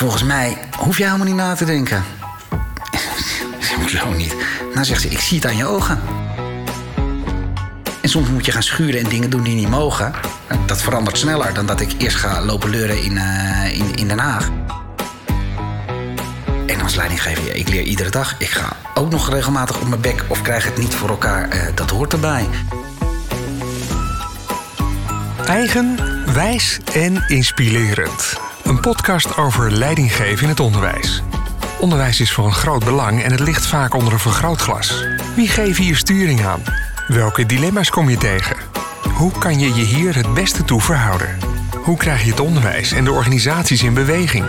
volgens mij hoef jij helemaal niet na te denken. Hoezo niet? Nou zegt ze, ik zie het aan je ogen. En soms moet je gaan schuren en dingen doen die niet mogen. Dat verandert sneller dan dat ik eerst ga lopen leuren in, uh, in, in Den Haag. En als leidinggever, ik leer iedere dag. Ik ga ook nog regelmatig op mijn bek of krijg het niet voor elkaar. Uh, dat hoort erbij. Eigen, wijs en inspirerend. Een podcast over leidinggeven in het onderwijs. Onderwijs is een groot belang en het ligt vaak onder een vergrootglas. Wie geeft hier sturing aan? Welke dilemma's kom je tegen? Hoe kan je je hier het beste toe verhouden? Hoe krijg je het onderwijs en de organisaties in beweging?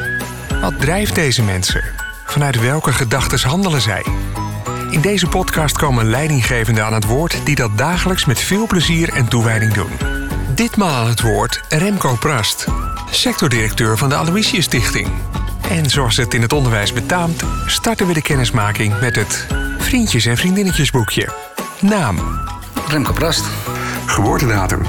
Wat drijft deze mensen? Vanuit welke gedachten handelen zij? In deze podcast komen leidinggevenden aan het woord die dat dagelijks met veel plezier en toewijding doen. Ditmaal aan het woord Remco Prast, sectordirecteur van de Aloysius Stichting. En zoals het in het onderwijs betaamt, starten we de kennismaking met het Vriendjes en Vriendinnetjesboekje. Naam: Remco Prast. Geboortedatum: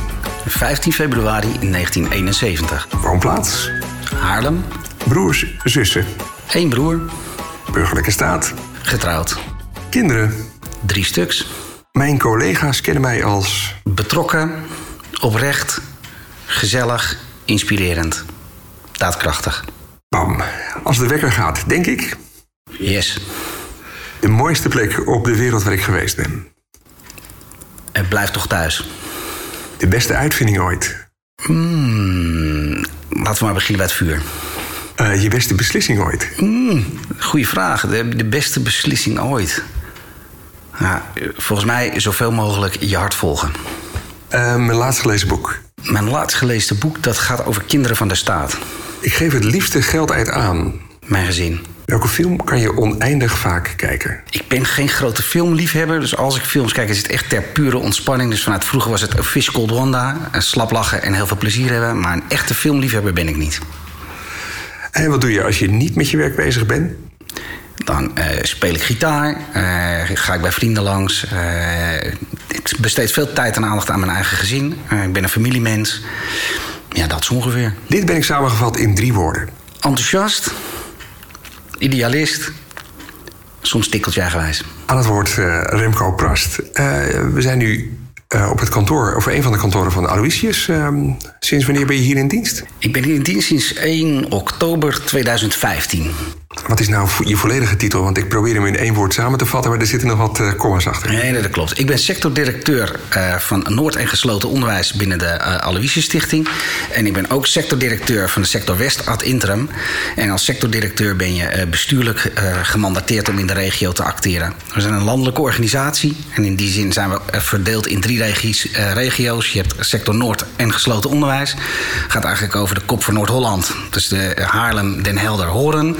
15 februari 1971. Woonplaats: Haarlem. Broers, zussen. Eén broer. Burgerlijke staat. Getrouwd. Kinderen. Drie stuks. Mijn collega's kennen mij als. Betrokken, oprecht, gezellig, inspirerend, daadkrachtig. Bam. Als de wekker gaat, denk ik. Yes. De mooiste plek op de wereld waar ik geweest ben. En blijf toch thuis. De beste uitvinding ooit. Hmm, laten we maar beginnen bij het vuur. Uh, je beste beslissing ooit? Mm, goeie vraag. De, de, beste beslissing ooit. Volgens mij zoveel mogelijk je hart volgen. Uh, mijn laatst gelezen boek. Mijn laatst gelezen boek dat gaat over kinderen van de staat. Ik geef het liefste geld uit aan. Mijn gezin. Welke film kan je oneindig vaak kijken? Ik ben geen grote filmliefhebber, dus als ik films kijk is het echt ter pure ontspanning. Dus vanuit vroeger was het Fish Called Wanda, slap lachen en heel veel plezier hebben. Maar een echte filmliefhebber ben ik niet. En wat doe je als je niet met je werk bezig bent? Dan uh, speel ik gitaar, uh, ga ik bij vrienden langs. Uh, ik besteed veel tijd en aandacht aan mijn eigen gezin. ik ben een familiemens. Ja, dat is ongeveer. Dit ben ik samengevat in drie woorden. Enthousiast, idealist, soms tikkeltje eigenwijs. Aan het woord Remco Prast. we zijn nu uh, op het kantoor, of een van de kantoren van Aloysius. Uh, sinds wanneer ben je hier in dienst? Ik ben hier in dienst sinds 1 oktober 2015. Wat is nou je volledige titel? Want ik probeer hem in één woord samen te vatten, maar er zitten nog wat uh, commas achter. Nee, dat klopt. Ik ben sectordirecteur uh, van Noord- en Gesloten Onderwijs binnen de uh, Aloysius Stichting. En ik ben ook sectordirecteur van de sector West ad interim. En als sectordirecteur ben je bestuurlijk gemandateerd om in de regio te acteren. We zijn een landelijke organisatie en in die zin zijn we verdeeld in drie regies, regio's. Je hebt sector Noord- en Gesloten Onderwijs. Gaat eigenlijk over de kop van Noord-Holland. Dus de Haarlem, Den Helder, Horen.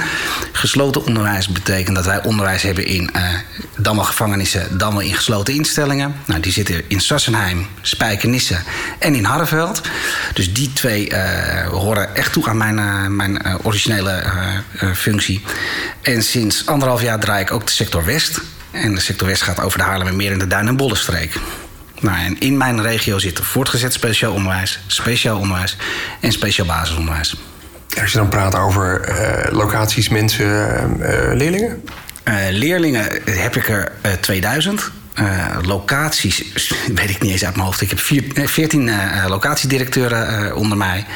Gesloten onderwijs betekent dat wij onderwijs hebben in uh, dan wel gevangenissen, dan wel in gesloten instellingen. Nou, die zitten in Sassenheim, Spijkenisse en in Harreveld. Dus die twee uh, horen echt toe aan mijn, uh, mijn originele functie. En sinds anderhalf jaar draai ik ook de sector West. En de sector West gaat over de Haarlemmermeer en de Duin- en Bollenstreek. Nou, en in mijn regio zit voortgezet speciaal onderwijs, speciaal onderwijs en speciaal basisonderwijs. Als je dan praat over uh, locaties, mensen, uh, leerlingen? Uh, leerlingen heb ik er 2000. Locaties weet ik niet eens uit mijn hoofd. Ik heb vier, 14 locatiedirecteuren onder mij.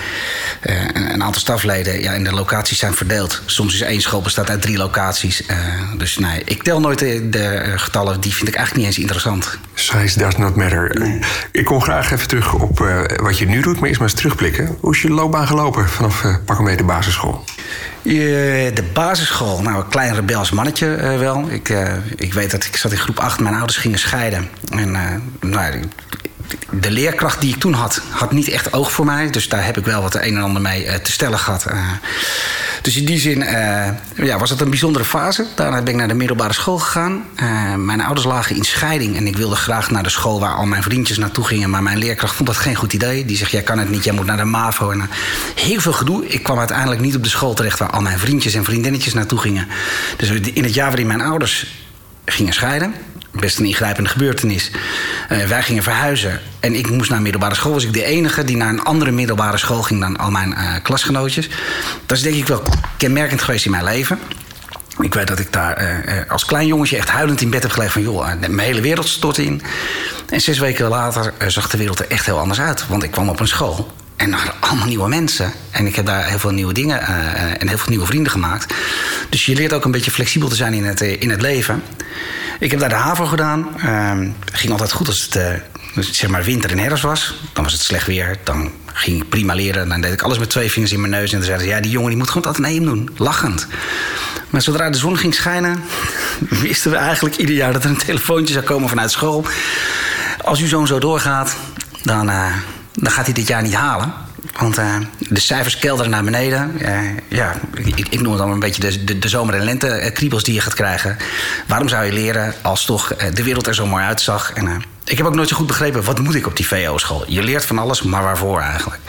Een, een, aantal stafleden. Ja, en de locaties zijn verdeeld. Soms is één school bestaat uit drie locaties. dus nee, ik tel nooit de, de, getallen. Die vind ik eigenlijk niet eens interessant. Size does not matter. Nee. Ik kom graag even terug op wat je nu doet, maar eerst maar eens terugblikken. Hoe is je loopbaan gelopen vanaf uh, pak de basisschool? Je, de basisschool, nou een klein rebels mannetje uh, wel. Ik, ik weet dat ik zat in groep 8, mijn ouders gingen scheiden. En nou, de leerkracht die ik toen had, had niet echt oog voor mij. Dus daar heb ik wel wat de een en ander mee te stellen gehad. Dus in die zin uh, ja, was het een bijzondere fase. Daarna ben ik naar de middelbare school gegaan. Mijn ouders lagen in scheiding en ik wilde graag naar de school waar al mijn vriendjes naartoe gingen. Maar mijn leerkracht vond dat geen goed idee. Die zegt: Jij kan het niet, jij moet naar de MAVO. En, heel veel gedoe. Ik kwam uiteindelijk niet op de school terecht waar al mijn vriendjes en vriendinnetjes naartoe gingen. Dus in het jaar waarin mijn ouders gingen scheiden, Best een ingrijpende gebeurtenis. Uh, wij gingen verhuizen en ik moest naar middelbare school. Was ik de enige die naar een andere middelbare school ging dan al mijn uh, klasgenootjes. Dat is denk ik wel kenmerkend geweest in mijn leven. Ik weet dat ik daar uh, als klein jongetje echt huilend in bed heb gelegen van... joh, mijn hele wereld stort in. En zes weken later zag de wereld er echt heel anders uit. Want ik kwam op een school en er waren allemaal nieuwe mensen. En ik heb daar heel veel nieuwe dingen en heel veel nieuwe vrienden gemaakt. Dus je leert ook een beetje flexibel te zijn in het, in het leven. Ik heb daar de HAVO gedaan. Uh, ging altijd goed als het uh, zeg maar winter en herfst was. Dan was het slecht weer. Dan ging ik prima leren. Dan deed ik alles met twee vingers in mijn neus. En dan zeiden ze, ja, die jongen die moet gewoon het Atheneum doen. Lachend. Maar zodra de zon ging schijnen... wisten we eigenlijk ieder jaar dat er een telefoontje zou komen vanuit school. Als uw zoon zo doorgaat, dan, uh, dan gaat hij dit jaar niet halen. Want uh, de cijfers kelderen naar beneden. Uh, ja, ik, ik, noem het allemaal een beetje de, de, zomer- en lente-kriebels die je gaat krijgen. Waarom zou je leren als toch de wereld er zo mooi uitzag? En, ik heb ook nooit zo goed begrepen, wat moet ik op die VO-school? Je leert van alles, maar waarvoor eigenlijk?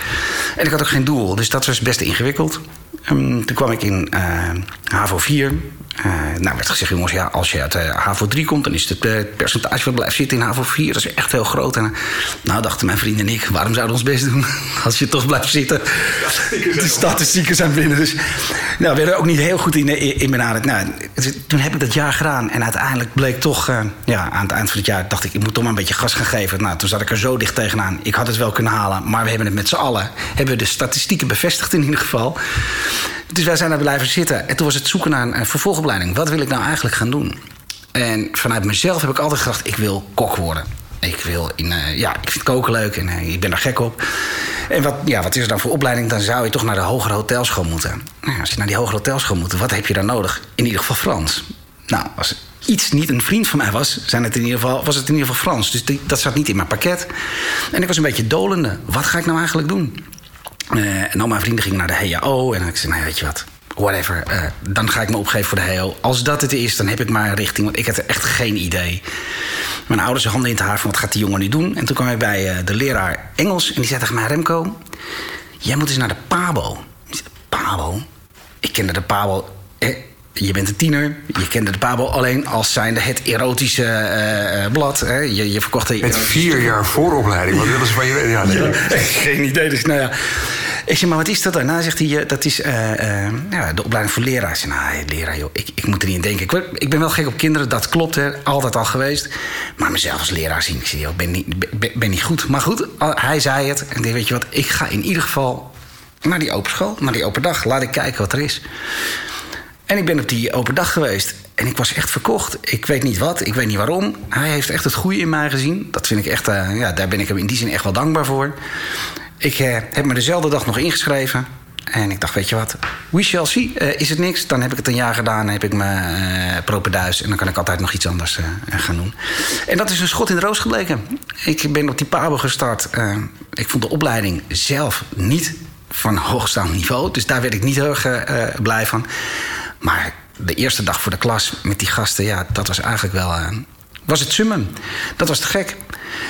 En ik had ook geen doel, dus dat was best ingewikkeld. Um, toen kwam ik in HAVO 4. Uh, nou werd gezegd, jongens, ja, als je uit HAVO 3 komt... dan is het uh, percentage wat blijft zitten in HAVO 4... dat is echt heel groot. En, nou, dachten mijn vrienden en ik, waarom zouden we ons best doen... als je toch blijft zitten? De statistieken zijn binnen. Dus nou, we werden ook niet heel goed in, in, in benaderd. Nou, toen heb ik dat jaar gedaan. En uiteindelijk bleek toch... ja, aan het eind van het jaar dacht ik, ik moet toch maar een beetje gas gaan geven. Nou, toen zat ik er zo dicht tegenaan. Ik had het wel kunnen halen, maar we hebben het met z'n allen... hebben we de statistieken bevestigd in ieder geval... Dus wij zijn daar blijven zitten. En toen was het zoeken naar een vervolgopleiding. Wat wil ik nou eigenlijk gaan doen? En vanuit mezelf heb ik altijd gedacht: ik wil kok worden. Ik wil in, uh, ja, ik vind koken leuk en uh, ik ben daar gek op. En wat, ja, wat is er dan voor opleiding? Dan zou je toch naar de hogere hotelschool moeten. Nou, als je naar die hogere hotelschool moet, wat heb je dan nodig? In ieder geval Frans. Nou, als iets niet een vriend van mij was, zijn het in ieder geval, was het in ieder geval Frans. Dus dat zat niet in mijn pakket. En ik was een beetje dolende. Wat ga ik nou eigenlijk doen? Uh, en al mijn vrienden gingen naar de HAO. En ik zei, nou weet je wat, whatever. Uh, dan ga ik me opgeven voor de HAO. Als dat het is, dan heb ik maar een richting. Want ik had echt geen idee. Mijn ouders handen in het haar van wat gaat die jongen nu doen. En toen kwam ik bij uh, de leraar Engels. En die zei tegen mij, Remco... jij moet eens naar de PABO. PABO? Ik kende de PABO... Eh, je bent een tiener, je kende de Pabo alleen als zijnde het erotische uh, blad. Hè? Je, je verkocht Met vier jaar vooropleiding, wat willen ze van je weten? Ja, nee. ja, geen idee, dus nou ja. Ik zeg, maar wat is dat dan? Nou, zegt hij, dat is uh, uh, ja, de opleiding voor leraar. Ik zeg, nou, leraar, joh, ik, ik moet er niet in denken. Ik, ik, ben wel gek op kinderen, dat klopt, hè, altijd al geweest. Maar mezelf als leraar zien, ik zeg, joh, ben niet, ben, ben niet goed. Maar goed, hij zei het. En ik denk, weet je wat, ik ga in ieder geval naar die open school, naar die open dag. Laat ik kijken wat er is. En ik ben op die open dag geweest. En ik was echt verkocht. Ik weet niet wat, ik weet niet waarom. Hij heeft echt het goede in mij gezien. Dat vind ik echt, uh, ja, daar ben ik hem in die zin echt wel dankbaar voor. Ik uh, heb me dezelfde dag nog ingeschreven. En ik dacht, weet je wat, we shall see. Uh, is het niks, dan heb ik het een jaar gedaan. Heb ik mijn propenduis. En dan kan ik altijd nog iets anders gaan doen. En dat is een schot in de roos gebleken. Ik ben op die Pabo gestart. ik vond de opleiding zelf niet van hoogstaand niveau. Dus daar werd ik niet heel erg blij van. Maar de eerste dag voor de klas met die gasten, ja, dat was eigenlijk wel. Uh, was het summum. Dat was te gek.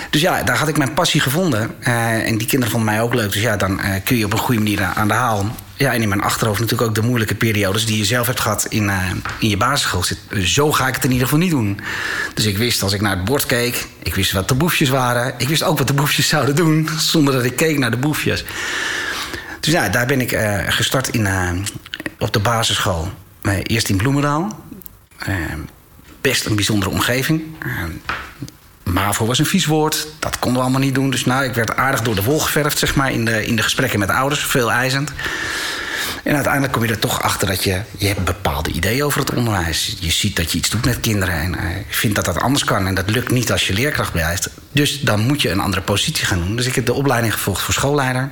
Dus ja, daar had ik mijn passie gevonden. Uh, en die kinderen vonden mij ook leuk. Dus ja, dan uh, kun je op een goede manier aan de haal. Ja, en in mijn achterhoofd natuurlijk ook de moeilijke periodes die je zelf hebt gehad in, in je basisschool. Zo ga ik het in ieder geval niet doen. Dus ik wist als ik naar het bord keek, ik wist wat de boefjes waren. Ik wist ook wat de boefjes zouden doen, zonder dat ik keek naar de boefjes. Dus ja, daar ben ik gestart in, op de basisschool. Eerst in Bloemendaal. Uh, best een bijzondere omgeving. Uh, MAVO was een vies woord. Dat konden we allemaal niet doen. Dus nou, ik werd aardig door de wol geverfd, zeg maar, in de, in de gesprekken met ouders. Veel eisend. En uiteindelijk kom je er toch achter dat je... je hebt bepaalde ideeën over het onderwijs. Je ziet dat je iets doet met kinderen. En je vindt dat dat anders kan. En dat lukt niet als je leerkracht blijft. Dus dan moet je een andere positie gaan doen. Dus ik heb de opleiding gevolgd voor schoolleider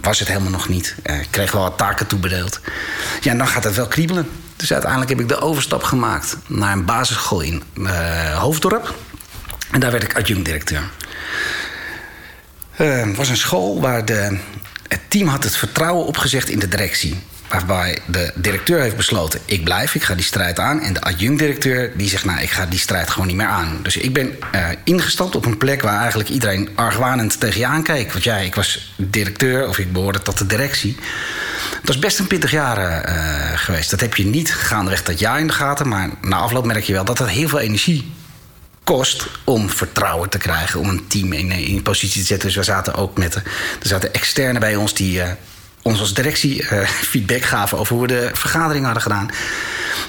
was het helemaal nog niet. Uh, ik kreeg wel wat taken toebedeeld. Ja, en dan gaat het wel kriebelen. Dus uiteindelijk heb ik de overstap gemaakt naar een basisschool in uh, Hoofddorp. En daar werd ik adjunct-directeur. Het uh, was een school waar de, het team had het vertrouwen opgezegd in de directie. Waarbij de directeur heeft besloten: ik blijf, ik ga die strijd aan. En de adjunct-directeur die zegt: nou, ik ga die strijd gewoon niet meer aan. Dus ik ben uh, ingestapt op een plek waar eigenlijk iedereen argwanend tegen je aankeek. Want ja, ik was directeur of ik behoorde tot de directie. Het was best een pittig jaar uh, geweest. Dat heb je niet gaandeweg dat jaar in de gaten. Maar na afloop merk je wel dat dat heel veel energie kost om vertrouwen te krijgen, om een team in, in positie te zetten. Dus we zaten ook met. Er zaten externen bij ons die ons als directie uh, feedback gaven over hoe we de vergadering hadden gedaan.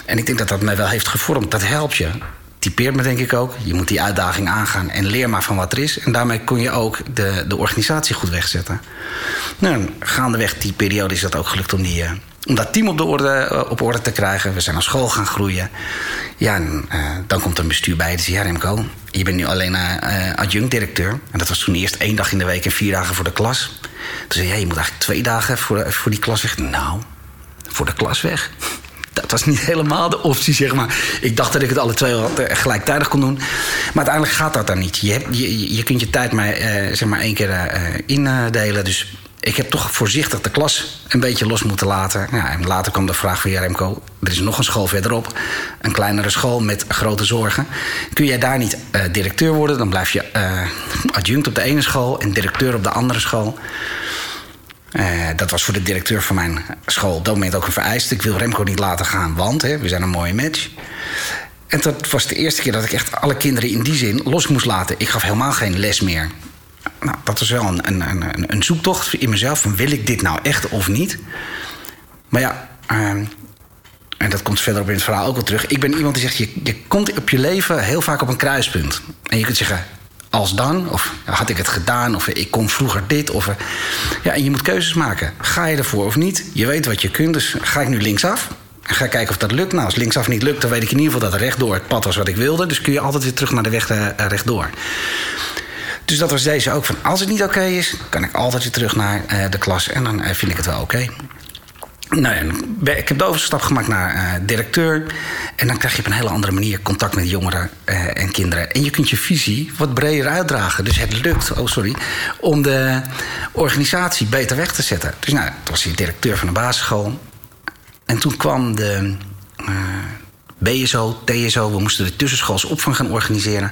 En ik denk dat dat mij wel heeft gevormd. Dat helpt je. Typeert me denk ik ook. Je moet die uitdaging aangaan en leer maar van wat er is. En daarmee kon je ook de, de organisatie goed wegzetten. Nou, gaandeweg die periode is dat ook gelukt om die. Uh, om dat team op, de orde, eh, op orde te krijgen. We zijn naar school gaan groeien. Ja, en, uh, dan komt er een bestuur bij. Zegt, ja Remco, je bent nu alleen uh, adjunct-directeur. En dat was toen eerst één dag in de week en vier dagen voor de klas. Toen zei ja, je moet eigenlijk twee dagen voor, voor die klas weg. Nou, voor de klas weg. Dat was niet helemaal de optie, zeg maar. Ik dacht dat ik het alle twee gelijktijdig kon doen. Maar uiteindelijk gaat dat dan niet. Je, je, je kunt je tijd maar, zeg maar één keer indelen. Dus ik heb toch voorzichtig de klas een beetje los moeten laten. En later kwam de vraag van ja, Remco, er is nog een school verderop. Een kleinere school met grote zorgen. Kun jij daar niet uh, directeur worden? Dan blijf je uh, adjunct op de ene school en directeur op de andere school. Uh, dat was voor de directeur van mijn school op dat moment ook een vereiste. Ik wil Remco niet laten gaan, want hè, we zijn een mooie match. En dat was de eerste keer dat ik echt alle kinderen in die zin los moest laten. Ik gaf helemaal geen les meer nou, dat is wel een, een, een, een zoektocht in mezelf. Van wil ik dit nou echt of niet? Maar ja, uh, en dat komt verderop in het verhaal ook wel terug. Ik ben iemand die zegt, je, je komt op je leven heel vaak op een kruispunt. En je kunt zeggen, als dan, of had ik het gedaan, of ik kon vroeger dit. Of, ja, en je moet keuzes maken. Ga je ervoor of niet? Je weet wat je kunt, dus ga ik nu linksaf? Ga kijken of dat lukt. Nou, als linksaf niet lukt, dan weet ik in ieder geval dat rechtdoor het pad was wat ik wilde. Dus kun je altijd weer terug naar de weg uh, rechtdoor. Dus dat was deze ook van als het niet oké is, kan ik altijd weer terug naar uh, de klas en dan uh, vind ik het wel oké. Nou ik heb de overstap gemaakt naar uh, directeur. En dan krijg je op een hele andere manier contact met jongeren en kinderen. En je kunt je visie wat breder uitdragen. Dus het lukt, oh sorry, om de organisatie beter weg te zetten. Dus nou, toen was hij directeur van de basisschool. En toen kwam de BSO, TSO. We moesten de tussenschoolse opvang gaan organiseren.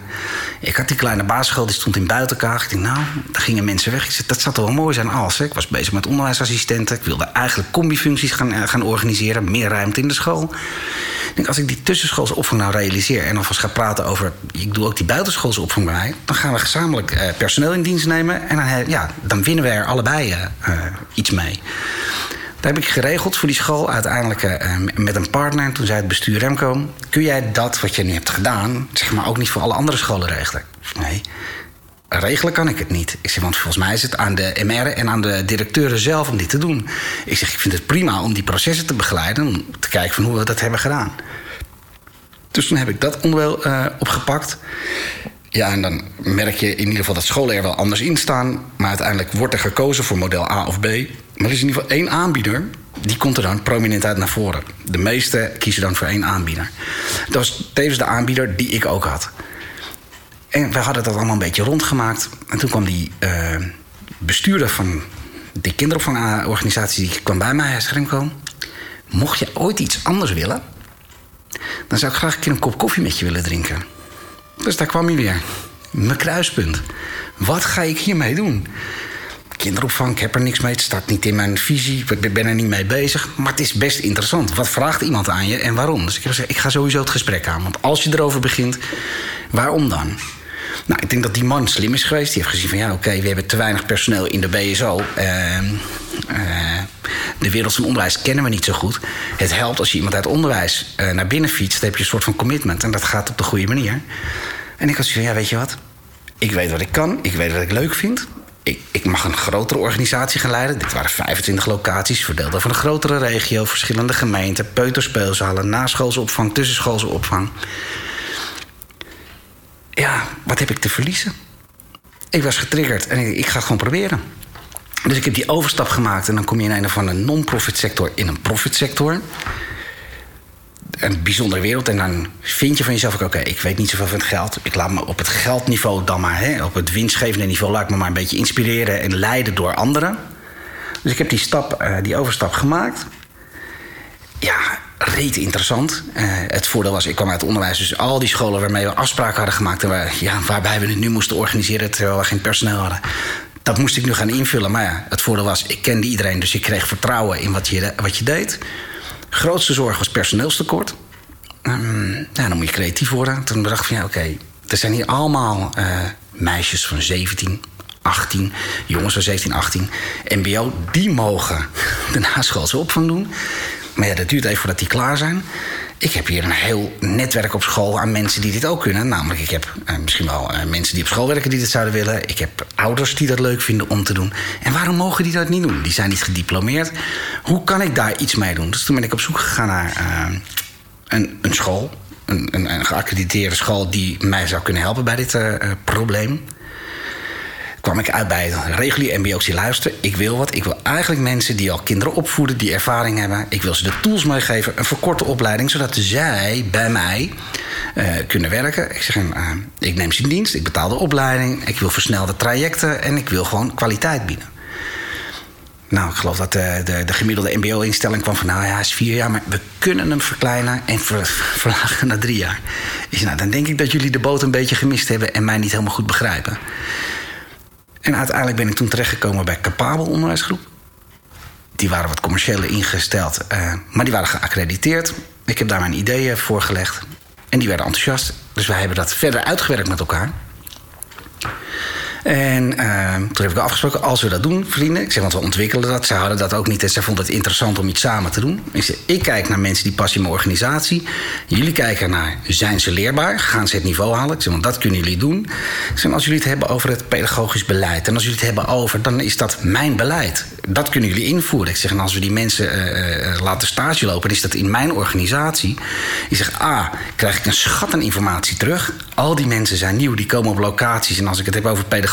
Ik had die kleine basisschool, die stond in buitenkaag. Ik dacht, nou, daar gingen mensen weg. Ik zei, dat toch wel mooi zijn als. Ik was bezig met onderwijsassistenten. Ik wilde eigenlijk combifuncties gaan, uh, gaan organiseren. Meer ruimte in de school. Ik denk, als ik die tussenschoolse opvang nou realiseer... en alvast ga praten over, ik doe ook die buitenschoolse opvang bij dan gaan we gezamenlijk uh, personeel in dienst nemen... en dan, ja, dan winnen we er allebei uh, iets mee. Dat heb ik geregeld voor die school. Uiteindelijk uh, met een partner. Toen zei het bestuur Remco... kun jij dat wat je nu hebt gedaan... zeg maar ook niet voor alle andere scholen regelen? Nee, regelen kan ik het niet. Ik zeg, want volgens mij is het aan de MR en aan de directeuren zelf om dit te doen. Ik zeg, ik vind het prima om die processen te begeleiden... om te kijken van hoe we dat hebben gedaan. Dus toen heb ik dat onderdeel uh, opgepakt. Ja, en dan merk je in ieder geval dat scholen er wel anders in staan. Maar uiteindelijk wordt er gekozen voor model A of B. Maar er is in ieder geval één aanbieder. Die komt er dan prominent uit naar voren. De meeste kiezen dan voor één aanbieder. Dat was tevens de aanbieder die ik ook had. En we hadden dat allemaal een beetje rondgemaakt. En toen kwam die uh, bestuurder van die kinderopvangorganisatie... die kwam bij mij, hij zei, mocht je ooit iets anders willen... dan zou ik graag een keer een kop koffie met je willen drinken. Dus daar kwam hij weer. Mijn kruispunt. Wat ga ik hiermee doen? kinderopvang, ik heb er niks mee. Het staat niet in mijn visie. Ik ben er niet mee bezig. Maar het is best interessant. Wat vraagt iemand aan je en waarom? Dus ik heb gezegd, ik ga sowieso het gesprek aan. Want als je erover begint, waarom dan? Nou, ik denk dat die man slim is geweest. Die heeft gezien van ja, oké, we hebben te weinig personeel in de BSO. Uh, uh, de wereld van onderwijs kennen we niet zo goed. Het helpt als je iemand uit onderwijs uh, naar binnen fietst. Dan heb je een soort van commitment. En dat gaat op de goede manier. En ik had zoiets van ja, weet je wat? Ik weet wat ik kan. Ik weet wat ik leuk vind ik, ik, mag een grotere organisatie gaan leiden. Dit waren 25 locaties, verdeeld over een grotere regio, verschillende gemeenten, peuterspeelzalen, naschoolse opvang, tussenschoolse opvang. Ja, wat heb ik te verliezen? Ik was getriggerd en ik, ik ga gewoon proberen. Dus ik heb die overstap gemaakt en dan kom je in een of andere non-profit sector in een profit sector een bijzondere wereld. En dan vind je van jezelf ook, oké, ik weet niet zoveel van het geld. Ik laat me op het geldniveau dan maar, hè, op het winstgevende niveau, laat ik me maar een beetje inspireren en leiden door anderen. Dus ik heb die stap, uh, die overstap gemaakt. Ja, reet interessant. Uh, het voordeel was, ik kwam uit onderwijs, dus al die scholen waarmee we afspraken hadden gemaakt, en waar, ja, waarbij we het nu moesten organiseren terwijl we geen personeel hadden. Dat moest ik nu gaan invullen. Maar ja, het voordeel was, ik kende iedereen, dus ik kreeg vertrouwen in wat je, wat je deed. Grootste zorg was personeelstekort. Um, nou, dan moet je creatief worden. Toen dacht ik van ja, oké, Er zijn hier allemaal uh, meisjes van 17, 18, jongens van 17, 18, MBO, die mogen de naschoolse opvang doen. Maar ja, dat duurt even voordat die klaar zijn. Ik heb hier een heel netwerk op school aan mensen die dit ook kunnen. Namelijk, ik heb uh, misschien wel uh, mensen die op school werken die dit zouden willen. Ik heb ouders die dat leuk vinden om te doen. En waarom mogen die dat niet doen? Die zijn niet gediplomeerd. Hoe kan ik daar iets mee doen? Dus toen ben ik op zoek gegaan naar uh, een, een school. Een, een, een, geaccrediteerde school die mij zou kunnen helpen bij dit probleem kwam ik uit bij reguliere MBO's die luisteren. Ik wil wat. Ik wil eigenlijk mensen die al kinderen opvoeden, die ervaring hebben. Ik wil ze de tools meegeven, een verkorte opleiding, zodat zij bij mij uh, kunnen werken. Ik zeg, uh, ik neem ze in dienst, ik betaal de opleiding, ik wil versnelde trajecten en ik wil gewoon kwaliteit bieden. Nou, ik geloof dat de, de, de gemiddelde MBO-instelling kwam van, nou ja, is vier jaar, maar we kunnen hem verkleinen en ver, verlagen naar drie jaar. Ik zei, nou, dan denk ik dat jullie de boot een beetje gemist hebben en mij niet helemaal goed begrijpen. En uiteindelijk ben ik toen terechtgekomen bij Capabel Onderwijsgroep. Die waren wat commerciëler ingesteld, uh, maar die waren geaccrediteerd. Ik heb daar mijn ideeën voorgelegd. En die werden enthousiast. Dus wij hebben dat verder uitgewerkt met elkaar. En uh, toen heb ik afgesproken, als we dat doen, vrienden... ik zeg, want we ontwikkelen dat. Ze hadden dat ook niet en ze vonden het interessant om iets samen te doen. Ik, zeg, ik kijk naar mensen die passen in mijn organisatie. Jullie kijken naar, zijn ze leerbaar? Gaan ze het niveau halen? Ik zeg, want dat kunnen jullie doen. Ik zeg, als jullie het hebben over het pedagogisch beleid... en als jullie het hebben over, dan is dat mijn beleid. Dat kunnen jullie invoeren. Ik zeg, en als we die mensen uh, laten stage lopen... is dat in mijn organisatie. Ik zeg, A, krijg ik een schat aan informatie terug. Al die mensen zijn nieuw, die komen op locaties... en als ik het heb over pedagogisch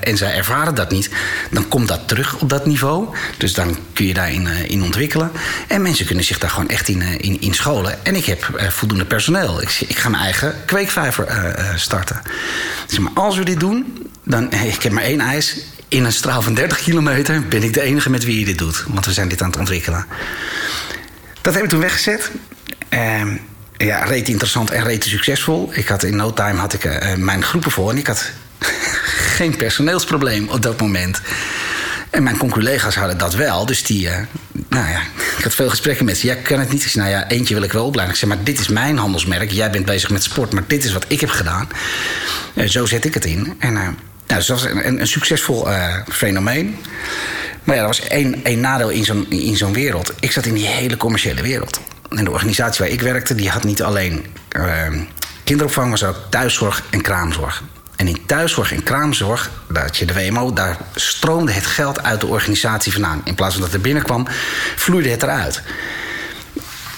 en zij ervaren dat niet, dan komt dat terug op dat niveau. Dus dan kun je daarin uh, in ontwikkelen. En mensen kunnen zich daar gewoon echt in, uh, in, in, scholen. En ik heb uh, voldoende personeel. Ik, ik, ga mijn eigen kweekvijver starten. Dus, maar als we dit doen, dan ik heb maar één eis. In een straal van 30 kilometer ben ik de enige met wie je dit doet. Want we zijn dit aan het ontwikkelen. Dat heb ik toen weggezet. Ehm, ja, reet interessant en reet succesvol. Ik had in no time had ik, mijn groepen vol. En ik had geen personeelsprobleem op dat moment. En mijn collega's hadden dat wel. Dus die, uh, nou ja, ik had veel gesprekken met ze. Ja, kan het niet. Ik nou ja, eentje wil ik wel opleiden. Ik zei, maar dit is mijn handelsmerk. Jij bent bezig met sport, maar dit is wat ik heb gedaan. Uh, zo zet ik het in. En uh, nou, dus dat was een, een succesvol fenomeen. Maar ja, er was één, één nadeel in zo'n, in zo'n wereld. Ik zat in die hele commerciële wereld. En de organisatie waar ik werkte, die had niet alleen kinderopvang, maar ook thuiszorg en kraamzorg. En in thuiszorg en kraamzorg, dat je de WMO, daar stroomde het geld uit de organisatie vandaan. In plaats van dat het binnenkwam, vloeide het eruit.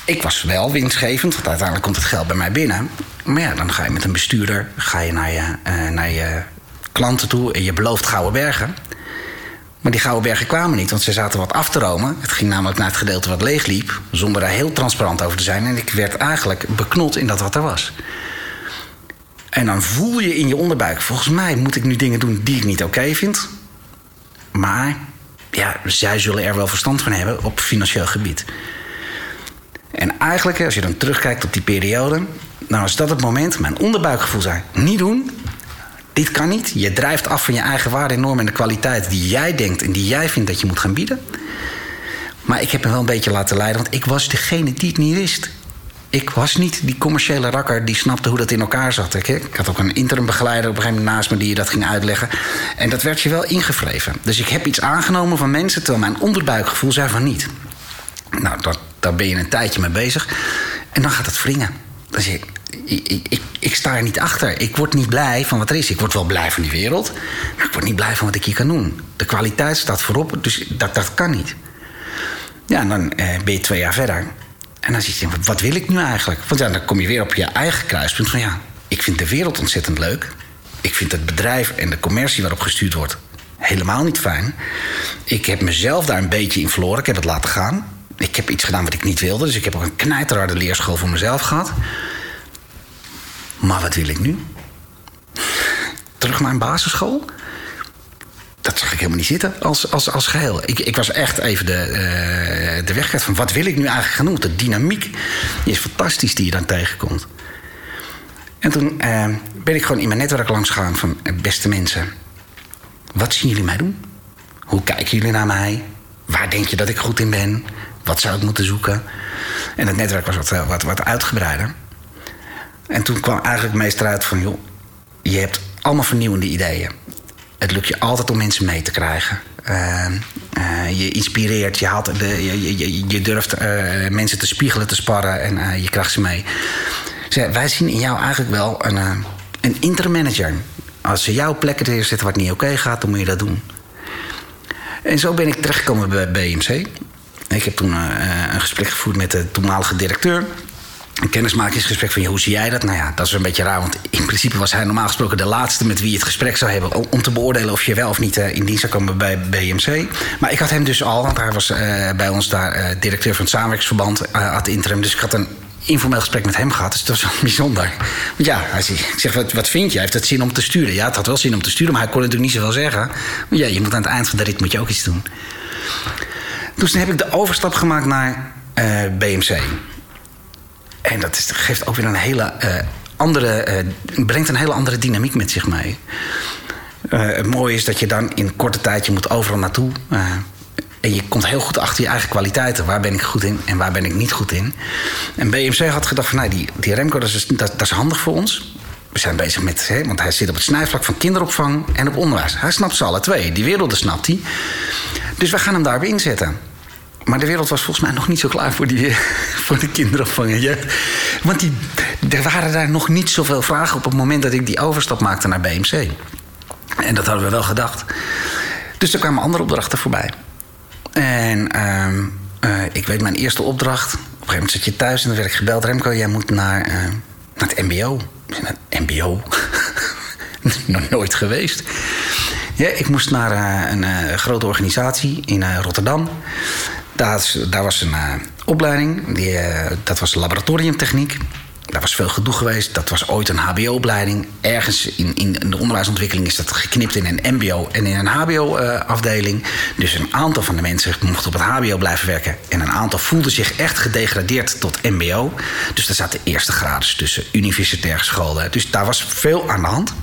Ik was wel winstgevend, want uiteindelijk komt het geld bij mij binnen. Maar ja, dan ga je met een bestuurder ga je naar, je, uh, naar je klanten toe en je belooft gouden bergen. Maar die gouden bergen kwamen niet, want ze zaten wat af te romen. Het ging namelijk naar het gedeelte wat leeg liep, zonder daar heel transparant over te zijn. En ik werd eigenlijk beknot in dat wat er was. En dan voel je in je onderbuik: volgens mij moet ik nu dingen doen die ik niet oké vind. Maar ja, zij zullen er wel verstand van hebben op financieel gebied. En eigenlijk, als je dan terugkijkt op die periode, dan was dat het moment, mijn onderbuikgevoel zei: niet doen. Dit kan niet. Je drijft af van je eigen waarde en en de kwaliteit die jij denkt en die jij vindt dat je moet gaan bieden. Maar ik heb me wel een beetje laten leiden, want ik was degene die het niet wist ik was niet die commerciële rakker die snapte hoe dat in elkaar zat. Ik, ik had ook een interim begeleider op een gegeven moment naast me die je dat ging uitleggen. En dat werd je wel ingevreven. Dus ik heb iets aangenomen van mensen terwijl mijn onderbuikgevoel zei van niet. Nou, dat, daar ben je een tijdje mee bezig. En dan gaat het wringen. Dan zeg ik, ik, ik, ik, sta er niet achter. Ik word niet blij van wat er is. Ik word wel blij van die wereld. Maar ik word niet blij van wat ik hier kan doen. De kwaliteit staat voorop, dus dat, dat kan niet. Ja, en dan eh, ben je twee jaar verder. En dan zit je, wat wil ik nu eigenlijk? Want ja, dan kom je weer op je eigen kruispunt van ja, ik vind de wereld ontzettend leuk. Ik vind het bedrijf en de commercie waarop gestuurd wordt helemaal niet fijn. Ik heb mezelf daar een beetje in verloren. Ik heb het laten gaan. Ik heb iets gedaan wat ik niet wilde. Dus ik heb ook een knijterharde leerschool voor mezelf gehad. Maar wat wil ik nu? Terug naar een basisschool? Dat zag ik helemaal niet zitten als, als, als geheel. Ik, ik was echt even de, uh, de weg van wat wil ik nu eigenlijk gaan doen. De dynamiek die is fantastisch die je dan tegenkomt. En toen uh, ben ik gewoon in mijn netwerk langs gegaan van eh, beste mensen. Wat zien jullie mij doen? Hoe kijken jullie naar mij? Waar denk je dat ik goed in ben? Wat zou ik moeten zoeken? En het netwerk was wat, wat, wat uitgebreider. En toen kwam eigenlijk het meest eruit van... joh, je hebt allemaal vernieuwende ideeën. Het lukt je altijd om mensen mee te krijgen. Uh, uh, je inspireert, je, haalt de, je, je, durft uh, mensen te spiegelen, te sparren en je krijgt ze mee. Dus wij zien in jou eigenlijk wel een, een interim. Als ze jouw plekken neerzetten wat niet oké gaat, dan moet je dat doen. En zo ben ik terechtgekomen bij BMC. Ik heb toen een gesprek gevoerd met de toenmalige directeur een kennismakingsgesprek van je, hoe zie jij dat? Nou ja, dat is een beetje raar, want in principe was hij normaal gesproken de laatste met wie je het gesprek zou hebben om te beoordelen of je wel of niet uh, in dienst zou komen bij BMC. Maar ik had hem dus al, want hij was uh, bij ons daar uh, directeur van het samenwerkingsverband ad interim. Dus ik had een informeel gesprek met hem gehad. Dus dat was bijzonder. Want ja, hij zei, ik zeg, wat, wat vind je? Heeft het zin om te sturen? Ja, het had wel zin om te sturen, maar hij kon natuurlijk niet zoveel zeggen. Maar ja, je moet aan het eind van de rit moet je ook iets doen. Dus toen heb ik de overstap gemaakt naar BMC. En dat is, geeft ook weer een hele uh, andere, uh, brengt een hele andere dynamiek met zich mee. Uh, het mooie is dat je dan in korte tijd, je moet overal naartoe. en je komt heel goed achter je eigen kwaliteiten. Waar ben ik goed in en waar ben ik niet goed in? En BMC had gedacht van, nou, die, die Remco, dat is, dat, dat is handig voor ons. We zijn bezig met, hè, want hij zit op het snijvlak van kinderopvang en op onderwijs. Hij snapt ze alle twee. Die werelden snapt hij. Dus we gaan hem daarbij inzetten. Maar de wereld was volgens mij nog niet zo klaar voor, die, voor de kinderopvang en Want die, er waren daar nog niet zoveel vragen op het moment dat ik die overstap maakte naar BMC. En dat hadden we wel gedacht. Dus er kwamen andere opdrachten voorbij. En uh, uh, ik weet mijn eerste opdracht. Op een gegeven moment zat je thuis en dan werd ik gebeld. Remco, jij moet naar, uh, naar het mbo. Naar het mbo? nog nooit geweest. Ja, ik moest naar een grote organisatie in Rotterdam. Daar, daar was een uh, opleiding, die, uh, dat was laboratoriumtechniek. Daar was veel gedoe geweest. Dat was ooit een HBO-opleiding. Ergens in, in de onderwijsontwikkeling is dat geknipt in een MBO en in een HBO-afdeling. dus een aantal van de mensen mochten op het HBO blijven werken. En een aantal voelden zich echt gedegradeerd tot MBO. Dus daar zaten eerste graden tussen universitaire scholen. Dus daar was veel aan de hand.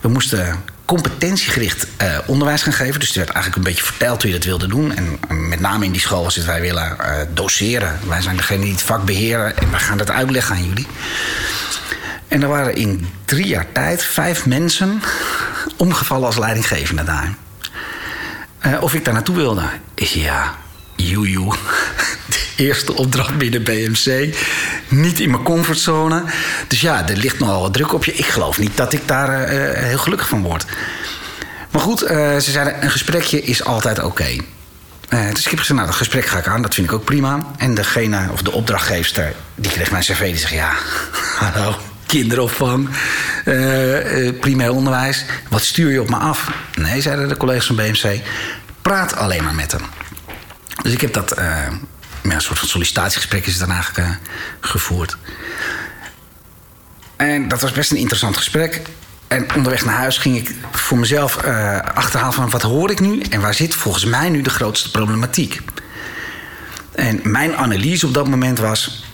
We moesten competentiegericht uh, onderwijs gaan geven. Dus er werd eigenlijk een beetje verteld hoe je dat wilde doen. En met name in die school was het wij willen uh, doseren. Wij zijn degene die het vak beheren en we gaan dat uitleggen aan jullie. En er waren in drie jaar tijd vijf mensen omgevallen als leidinggevende daar. Uh, of ik daar naartoe wilde? Ja, joejoe. De eerste opdracht binnen BMC. Niet in mijn comfortzone. Dus ja, er ligt nogal wat druk op je. Ik geloof niet dat ik daar uh, heel gelukkig van word. Maar goed, uh, ze zeiden: een gesprekje is altijd oké. Okay. Dus ik heb gezegd, nou, dat gesprek ga ik aan, dat vind ik ook prima. En degene, of de opdrachtgeefster, die kreeg mijn cv, die zegt... ja, hallo, kinderopvang, primair onderwijs. Wat stuur je op me af? Nee, zeiden de collega's van BMC, praat alleen maar met hem. Dus ik heb dat, uh, een soort van sollicitatiegesprek is eigenlijk uh, gevoerd. En dat was best een interessant gesprek. En onderweg naar huis ging ik voor mezelf uh, achterhalen van wat hoor ik nu en waar zit volgens mij nu de grootste problematiek. En mijn analyse op dat moment was: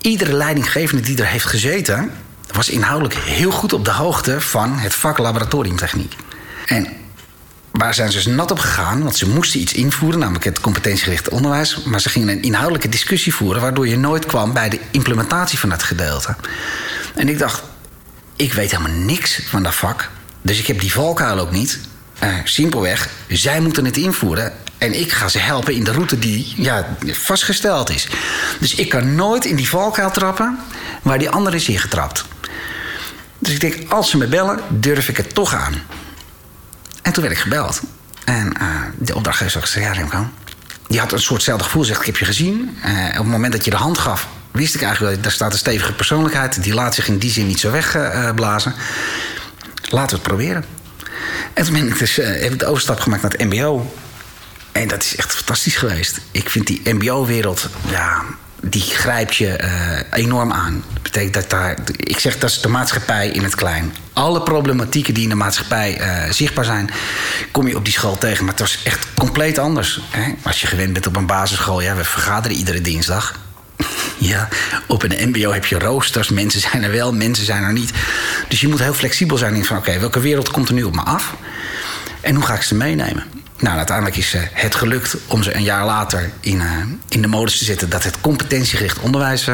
iedere leidinggevende die er heeft gezeten, was inhoudelijk heel goed op de hoogte van het vak laboratoriumtechniek. En waar zijn ze dus nat op gegaan? Want ze moesten iets invoeren, namelijk het competentiegerichte onderwijs. Maar ze gingen een inhoudelijke discussie voeren, waardoor je nooit kwam bij de implementatie van dat gedeelte. En ik dacht, ik weet helemaal niks van dat vak. Dus ik heb die valkuil ook niet. Uh, simpelweg, zij moeten het invoeren. En ik ga ze helpen in de route die ja, vastgesteld is. Dus ik kan nooit in die valkuil trappen waar die ander is ingetrapt. Dus ik denk, als ze me bellen, durf ik het toch aan. En toen werd ik gebeld. En uh, de opdrachtgever gezegd, ja Remco... die had een soortzelfde gevoel, zegt, ik heb je gezien. Uh, op het moment dat je de hand gaf, wist ik eigenlijk... wel, daar staat een stevige persoonlijkheid. Die laat zich in die zin niet zo wegblazen. Laten we het proberen. En toen ben dus, heb ik de overstap gemaakt naar het mbo. En dat is echt fantastisch geweest. Ik vind die mbo-wereld... Ja, die grijpt je uh, enorm aan. Dat betekent dat daar, ik zeg dat is de maatschappij in het klein. Alle problematieken die in de maatschappij uh, zichtbaar zijn, kom je op die school tegen. Maar het was echt compleet anders. Hè? Als je gewend bent op een basisschool, ja, we vergaderen iedere dinsdag. ja, op een MBO heb je roosters. Mensen zijn er wel, mensen zijn er niet. Dus je moet heel flexibel zijn in van: oké, welke wereld komt er nu op me af? En hoe ga ik ze meenemen? Nou, uiteindelijk is het gelukt om ze een jaar later in, in de modus te zetten dat het competentiegericht onderwijs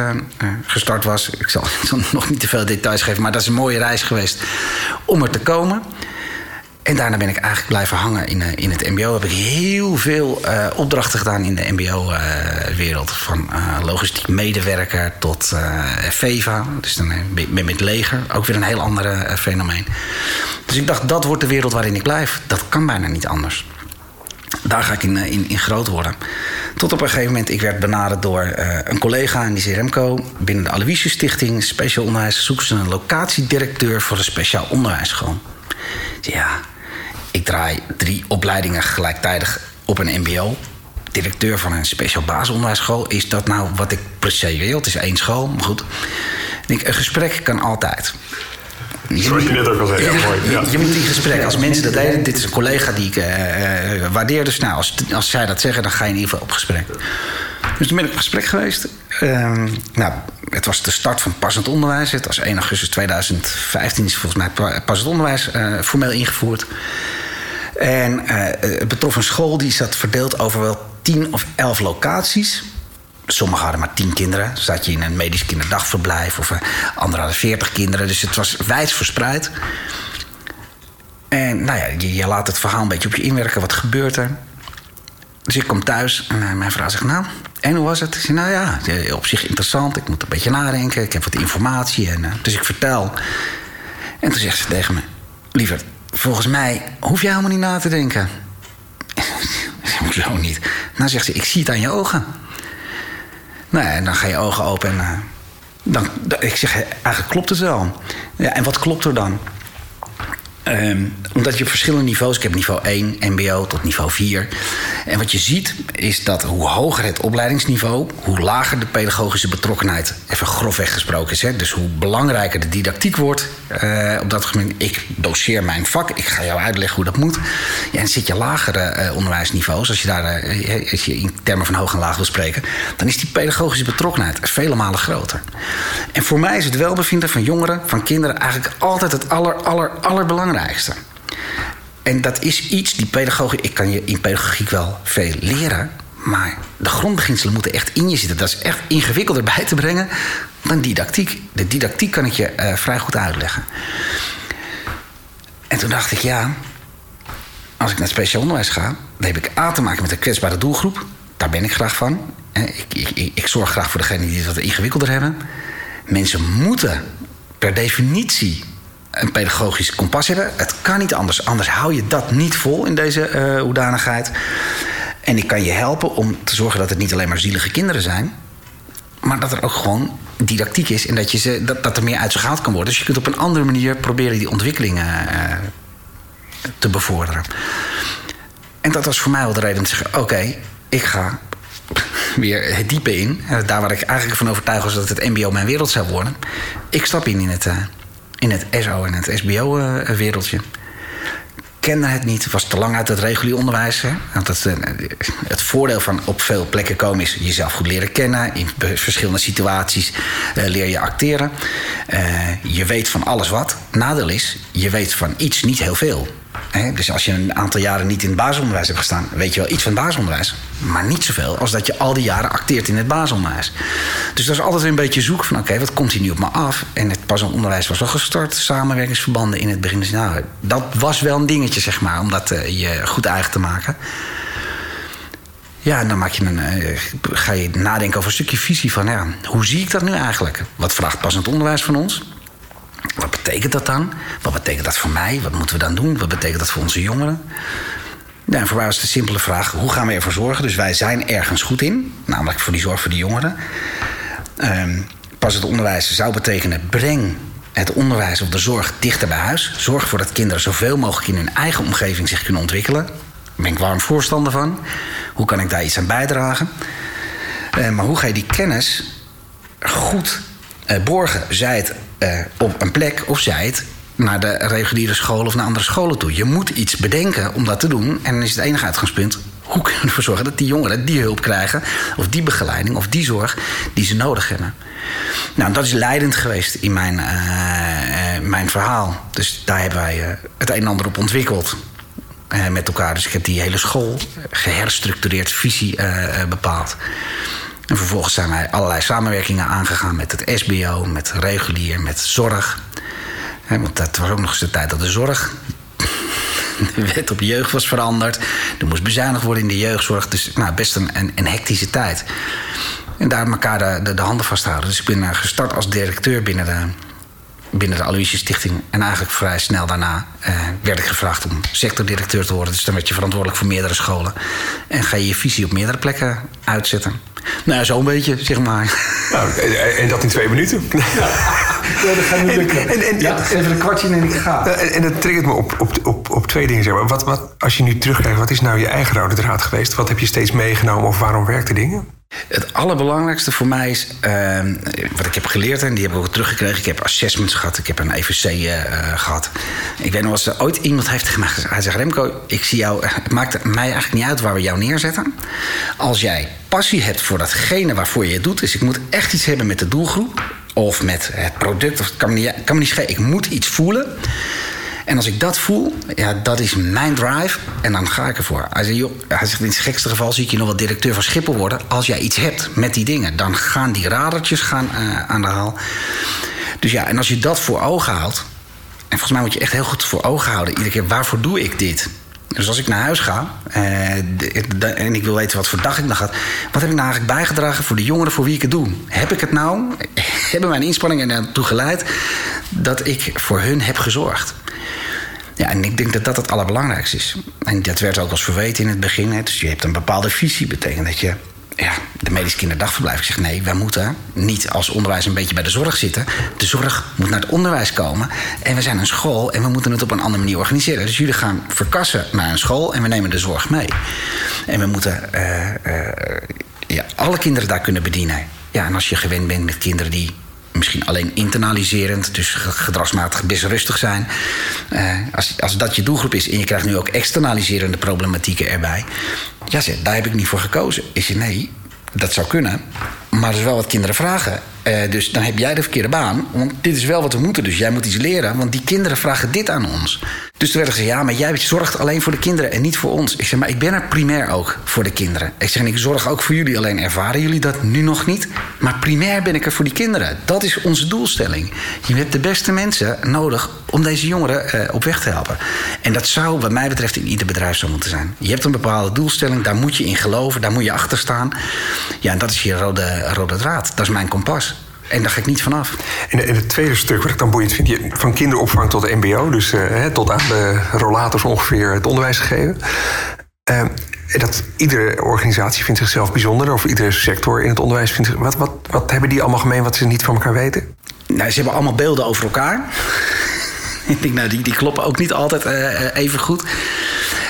gestart was. Ik zal, nog niet te veel details geven, maar dat is een mooie reis geweest om er te komen. En daarna ben ik eigenlijk blijven hangen in, in het MBO. Heb ik heel veel opdrachten gedaan in de MBO-wereld. Van logistiek medewerker tot VEVA. Dus dan ben met leger. Ook weer een heel ander fenomeen. Dus ik dacht, dat wordt de wereld waarin ik blijf. Dat kan bijna niet anders. Daar ga ik in, in, in groot worden. Tot op een gegeven moment, ik werd benaderd door een collega in die Remco. Binnen de Aloysius Stichting, speciaal onderwijs, zoeken ze een locatiedirecteur voor een speciaal onderwijsschool. Ja, ik draai drie opleidingen gelijktijdig op een MBO. Directeur van een speciaal basisonderwijsschool. Is dat nou wat ik per se wil? Het is één school, maar goed. Ik, een gesprek kan altijd. Je Zoals je net ook al zei, ja, mooi. Ja. Je, moet die gesprekken, als mensen dat deden... dit is een collega die ik uh, uh, waardeer, dus nou, als, als zij dat zeggen... dan ga je in ieder geval op gesprek. Dus toen ben ik op gesprek geweest. Uh, nou, het was de start van passend onderwijs. Het was 1 augustus 2015 is volgens mij passend onderwijs uh, formeel ingevoerd. En het betrof een school die zat verdeeld over wel 10 of 11 locaties. Sommigen hadden maar 10 kinderen. Zat je in een medisch kinderdagverblijf. Of anderen hadden 40 kinderen. Dus het was wijd verspreid. En nou ja, je, je laat het verhaal een beetje op je inwerken. Wat gebeurt er? Dus ik kom thuis en mijn vrouw zegt: Nou, en hoe was het? Ik nou ja, op zich interessant. Ik moet een beetje nadenken. Ik heb wat informatie. En, uh, dus ik vertel. En toen zegt ze tegen me: Liever, volgens mij hoef jij helemaal niet na te denken. Hoezo niet? Nou zegt ze: Ik zie het aan je ogen. Nou en dan ga je ogen open en. Uh, dan, ik zeg, eigenlijk klopt het wel. Ja, en wat klopt er dan? Um, omdat je verschillende niveaus... Ik heb niveau 1, mbo tot niveau 4. En wat je ziet is dat hoe hoger het opleidingsniveau... hoe lager de pedagogische betrokkenheid, even grofweg gesproken is. Hè? Dus hoe belangrijker de didactiek wordt uh, op dat moment. Ik doseer mijn vak, ik ga jou uitleggen hoe dat moet. Ja, en zit je lagere uh, onderwijsniveaus... als je daar uh, als je in termen van hoog en laag wil spreken... dan is die pedagogische betrokkenheid vele malen groter. En voor mij is het welbevinden van jongeren, van kinderen... eigenlijk altijd het aller, aller, allerbelangrijkste en dat is iets, die pedagogie, ik kan je in pedagogiek wel veel leren, maar de grondbeginselen moeten echt in je zitten. Dat is echt ingewikkelder bij te brengen dan didactiek. De didactiek kan ik je uh, vrij goed uitleggen. En toen dacht ik, ja, als ik naar speciaal onderwijs ga, dan heb ik A te maken met een kwetsbare doelgroep. Daar ben ik graag van. Ik, ik, ik zorg graag voor degenen die het wat ingewikkelder hebben. Mensen moeten per definitie een pedagogisch kompas hebben. Het kan niet anders. Anders hou je dat niet vol in deze uh, hoedanigheid. En ik kan je helpen om te zorgen dat het niet alleen maar zielige kinderen zijn. Maar dat er ook gewoon didactiek is. En dat, je ze, dat, dat er meer uit ze gehaald kan worden. Dus je kunt op een andere manier proberen die ontwikkelingen uh, te bevorderen. En dat was voor mij wel de reden om te zeggen: oké, ik ga weer het diepe in. Daar waar ik eigenlijk van overtuigd was dat het MBO mijn wereld zou worden. Ik stap in in het, uh, in het SO en het SBO-wereldje. Kende het niet, was te lang uit het regulier onderwijs. Hè? Want het, eh, het voordeel van op veel plekken komen is jezelf goed leren kennen. In verschillende situaties uh, leer je acteren. Uh, je weet van alles wat. Nadeel is, je weet van iets niet heel veel. Dus als je een aantal jaren niet in het basisonderwijs hebt gestaan, weet je wel iets van het basisonderwijs. Maar niet zoveel als dat je al die jaren acteert in het basisonderwijs. Dus dat is altijd een beetje zoeken van oké, wat komt hier nu op me af? En het basisonderwijs was wel gestart, samenwerkingsverbanden in het begin. Dus nou, dat was wel een dingetje, zeg maar, om dat uh, je goed eigen te maken. Ja, en dan maak je een, uh, ga je nadenken over een stukje visie van ja, hoe zie ik dat nu eigenlijk? Wat vraagt passend onderwijs van ons? Wat betekent dat dan? Wat betekent dat voor mij? Wat moeten we dan doen? Wat betekent dat voor onze jongeren? Ja, voor mij was de simpele vraag: hoe gaan we ervoor zorgen? Dus wij zijn ergens goed in, namelijk voor die zorg voor de jongeren. Um, pas het onderwijs zou betekenen: breng het onderwijs of de zorg dichter bij huis. Zorg ervoor dat kinderen zoveel mogelijk in hun eigen omgeving zich kunnen ontwikkelen. Daar ben ik warm voorstander van. Hoe kan ik daar iets aan bijdragen? Uh, maar hoe ga je die kennis goed borgen? Zij het uh, op een plek of zij het naar de reguliere school of naar andere scholen toe. Je moet iets bedenken om dat te doen. En dan is het enige uitgangspunt. Hoe kunnen we ervoor zorgen dat die jongeren die hulp krijgen, of die begeleiding, of die zorg die ze nodig hebben? Nou, dat is leidend geweest in mijn, uh, mijn verhaal. Dus daar hebben wij het een en ander op ontwikkeld. met elkaar. Dus ik heb die hele school geherstructureerd, visie bepaald. En vervolgens zijn wij allerlei samenwerkingen aangegaan met het SBO, met regulier, met zorg. want dat was ook nog eens de tijd dat de zorg. De wet op jeugd was veranderd. Er moest bezuinigd worden in de jeugdzorg. Dus nou, best een, een, hectische tijd. En daar elkaar de, de, de, handen vasthouden. Dus ik ben gestart als directeur binnen de, binnen de Aloysius Stichting. En eigenlijk vrij snel daarna eh, werd ik gevraagd om sectordirecteur te worden. Dus dan werd je verantwoordelijk voor meerdere scholen. En ga je je visie op meerdere plekken uitzetten. Nou, zo'n beetje, zeg maar. Nou, en dat in twee minuten. Ja, ja dat gaat niet lukken. En, en, ja, even een kwartje en ik ga. En, dat triggert me op, op, op, op twee dingen. Zeg maar. wat, wat, als je nu terugkijkt, wat is nou je eigen rode draad geweest? Wat heb je steeds meegenomen of waarom werkten dingen? Het allerbelangrijkste voor mij is uh, wat ik heb geleerd en die heb ik ook teruggekregen. Ik heb assessments gehad, ik heb een EVC eh, gehad. Ik weet nog als er ooit iemand heeft gemaakt. Hij zegt: Remco, ik zie jou. Het maakt mij eigenlijk niet uit waar we jou neerzetten. Als jij passie hebt voor datgene waarvoor je het doet, dus ik moet echt iets hebben met de doelgroep of met het product, of kan me niet, kan me niet schelen. Ik moet iets voelen. En als ik dat voel, ja, dat is mijn drive. En dan ga ik ervoor. Hij zegt, joh, hij zegt in het gekste geval zie ik je nog wel directeur van Schiphol worden. Als jij iets hebt met die dingen, dan gaan die radertjes gaan, uh, aan de haal. Dus ja, en als je dat voor ogen houdt. En volgens mij moet je echt heel goed voor ogen houden. Iedere keer, waarvoor doe ik dit? Dus als ik naar huis ga eh, en ik wil weten wat voor dag ik nog had, wat heb ik nou eigenlijk bijgedragen voor de jongeren voor wie ik het doe? Heb ik het nou, hebben mijn inspanningen ertoe geleid dat ik voor hun heb gezorgd? Ja, en ik denk dat dat het allerbelangrijkste is. En dat werd ook als verweten in het begin. Hè. Dus je hebt een bepaalde visie. betekent dat je ja, de medisch kinderdagverblijf. Ik zeg nee, wij moeten niet als onderwijs een beetje bij de zorg zitten. De zorg moet naar het onderwijs komen. En we zijn een school en we moeten het op een andere manier organiseren. Dus jullie gaan verkassen naar een school en we nemen de zorg mee. En we moeten uh, uh, ja, alle kinderen daar kunnen bedienen. Ja, en als je gewend bent met kinderen die misschien alleen internaliserend, dus gedragsmatig best rustig zijn. Uh, als, als dat je doelgroep is en je krijgt nu ook externaliserende problematieken erbij. Ja, zeg, daar heb ik niet voor gekozen. Is je nee, dat zou kunnen. Maar er is wel wat kinderen vragen. Uh, dus dan heb jij de verkeerde baan. Want dit is wel wat we moeten. Dus jij moet iets leren. Want die kinderen vragen dit aan ons. Dus toen werden ze ja, maar jij zorgt alleen voor de kinderen en niet voor ons. Ik zeg, maar ik ben er primair ook voor de kinderen. Ik zeg, en ik zorg ook voor jullie. Alleen ervaren jullie dat nu nog niet. Maar primair ben ik er voor die kinderen. Dat is onze doelstelling. Je hebt de beste mensen nodig om deze jongeren uh, op weg te helpen. En dat zou, wat mij betreft, in ieder bedrijf zo moeten zijn. Je hebt een bepaalde doelstelling, daar moet je in geloven, daar moet je achter staan. Ja, en dat is je rode, rode draad. Dat is mijn kompas. En daar ga ik niet vanaf. En, en het tweede stuk wat ik dan boeiend vind, je, van kinderopvang tot de MBO, dus uh, tot aan de rollators ongeveer het onderwijs gegeven. Uh, dat iedere organisatie vindt zichzelf bijzonder, of iedere sector in het onderwijs vindt zich. Wat, wat, wat hebben die allemaal gemeen wat ze niet van elkaar weten? Nou, ze hebben allemaal beelden over elkaar. ik denk, nou, die, die kloppen ook niet altijd uh, even goed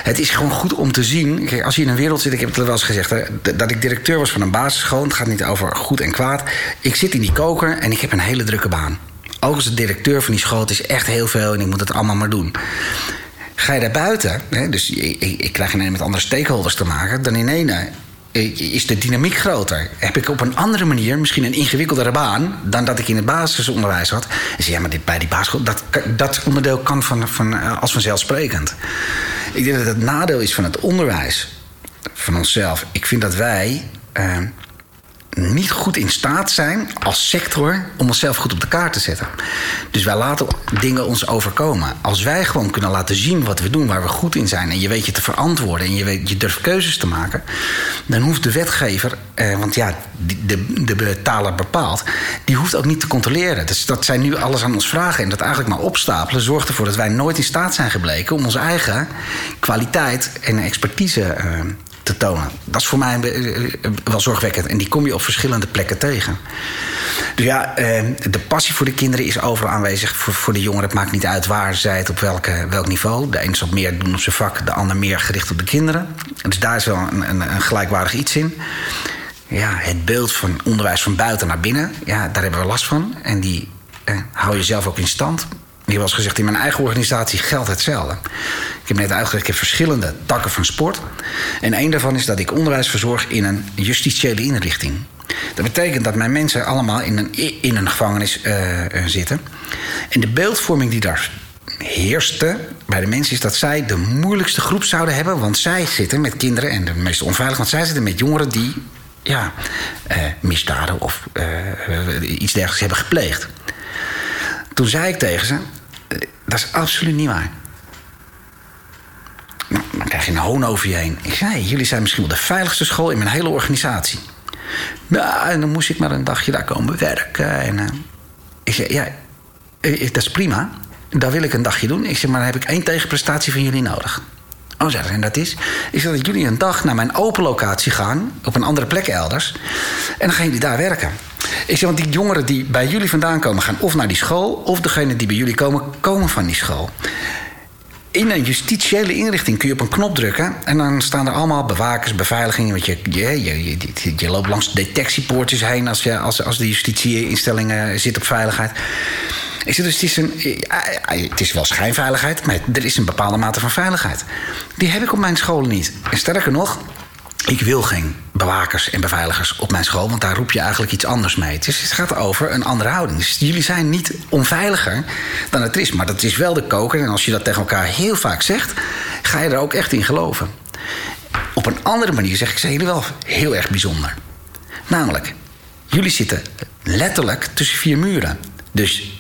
het is gewoon goed om te zien. Kijk, als je in een wereld zit, ik heb het wel eens gezegd, dat ik directeur was van een basisschool. Het gaat niet over goed en kwaad. Ik zit in die koker en ik heb een hele drukke baan. Ook als de directeur van die school, het is echt heel veel en ik moet het allemaal maar doen. Ga je daar buiten, hè, dus ik, ik, krijg ineens met andere stakeholders te maken, dan in ene is de dynamiek groter. Heb ik op een andere manier misschien een ingewikkeldere baan dan dat ik in het basisonderwijs had. En zei ja, maar dit, bij die basisschool, dat, dat onderdeel kan van, van, eh, als vanzelfsprekend. Ik denk dat het nadeel is van het onderwijs, van onszelf. Ik vind dat wij. Uh, niet goed in staat zijn als sector om onszelf goed op de kaart te zetten. Dus wij laten dingen ons overkomen. Als wij gewoon kunnen laten zien wat we doen, waar we goed in zijn, en je weet je te verantwoorden en je, weet, je durft keuzes te maken, dan hoeft de wetgever, eh, want ja, de, de, betaler bepaalt, die hoeft ook niet te controleren. Dus dat zij nu alles aan ons vragen en dat eigenlijk maar opstapelen, zorgt ervoor dat wij nooit in staat zijn gebleken om onze eigen kwaliteit en expertise uh, Dat is voor mij eh, wel zorgwekkend. En die kom je op verschillende plekken tegen. Dus ja, eh, de passie voor de kinderen is overal aanwezig. Voor, voor de jongeren, het maakt niet uit waar zij het op welke, welk niveau. De een zal meer doen op zijn vak, de ander meer gericht op de kinderen. Dus daar is wel een, een, een gelijkwaardig iets in. Ja, het beeld van onderwijs van buiten naar binnen, ja, daar hebben we last van. En die eh, hou je zelf ook in stand. Heb al gezegd, in mijn eigen organisatie geldt hetzelfde. Ik heb net uitgelegd, ik verschillende takken van sport. En één daarvan is dat ik onderwijs verzorg in een justitiële inrichting. Dat betekent dat mijn mensen allemaal in een, in een gevangenis uh, zitten. En de beeldvorming die daar heerste bij de mensen is dat zij de moeilijkste groep zouden hebben. Want zij zitten met kinderen, en de meest onveilig, want zij zitten met jongeren die ja, uh, misdaden of iets dergelijks hebben gepleegd. Toen zei ik tegen ze: dat is absoluut niet waar. Nou, dan krijg je een hoon over je heen. Ik zei: jullie zijn misschien wel de veiligste school in mijn hele organisatie. Ja, en dan moest ik maar een dagje daar komen werken. En, uh, ik zei: ja, dat is prima. Daar wil ik een dagje doen. Ik zeg: maar dan heb ik één tegenprestatie van jullie nodig. Oh, zeg, en dat is? Is dat jullie een dag naar mijn open locatie gaan, op een andere plek elders. En dan gaan jullie daar werken. Ik zeg, want die jongeren die bij jullie vandaan komen, gaan of naar die school, of degene die bij jullie komen, komen van die school. In een justitiële inrichting kun je op een knop drukken en dan staan er allemaal bewakers, beveiligingen. Want je, je, je, je, loopt langs detectiepoortjes heen als, je, als, als de justitieinstellingen zit op veiligheid. Ik zeg, dus het is, een, het is wel schijnveiligheid, maar er is een bepaalde mate van veiligheid. Die heb ik op mijn scholen niet. En sterker nog, ik wil geen bewakers en beveiligers op mijn school, want daar roep je eigenlijk iets anders mee. Dus het gaat over een andere houding. Dus jullie zijn niet onveiliger dan het is, maar dat is wel de koker. En als je dat tegen elkaar heel vaak zegt, ga je er ook echt in geloven. Op een andere manier zeg ik, zijn jullie wel heel erg bijzonder. Namelijk, jullie zitten letterlijk tussen vier muren. Dus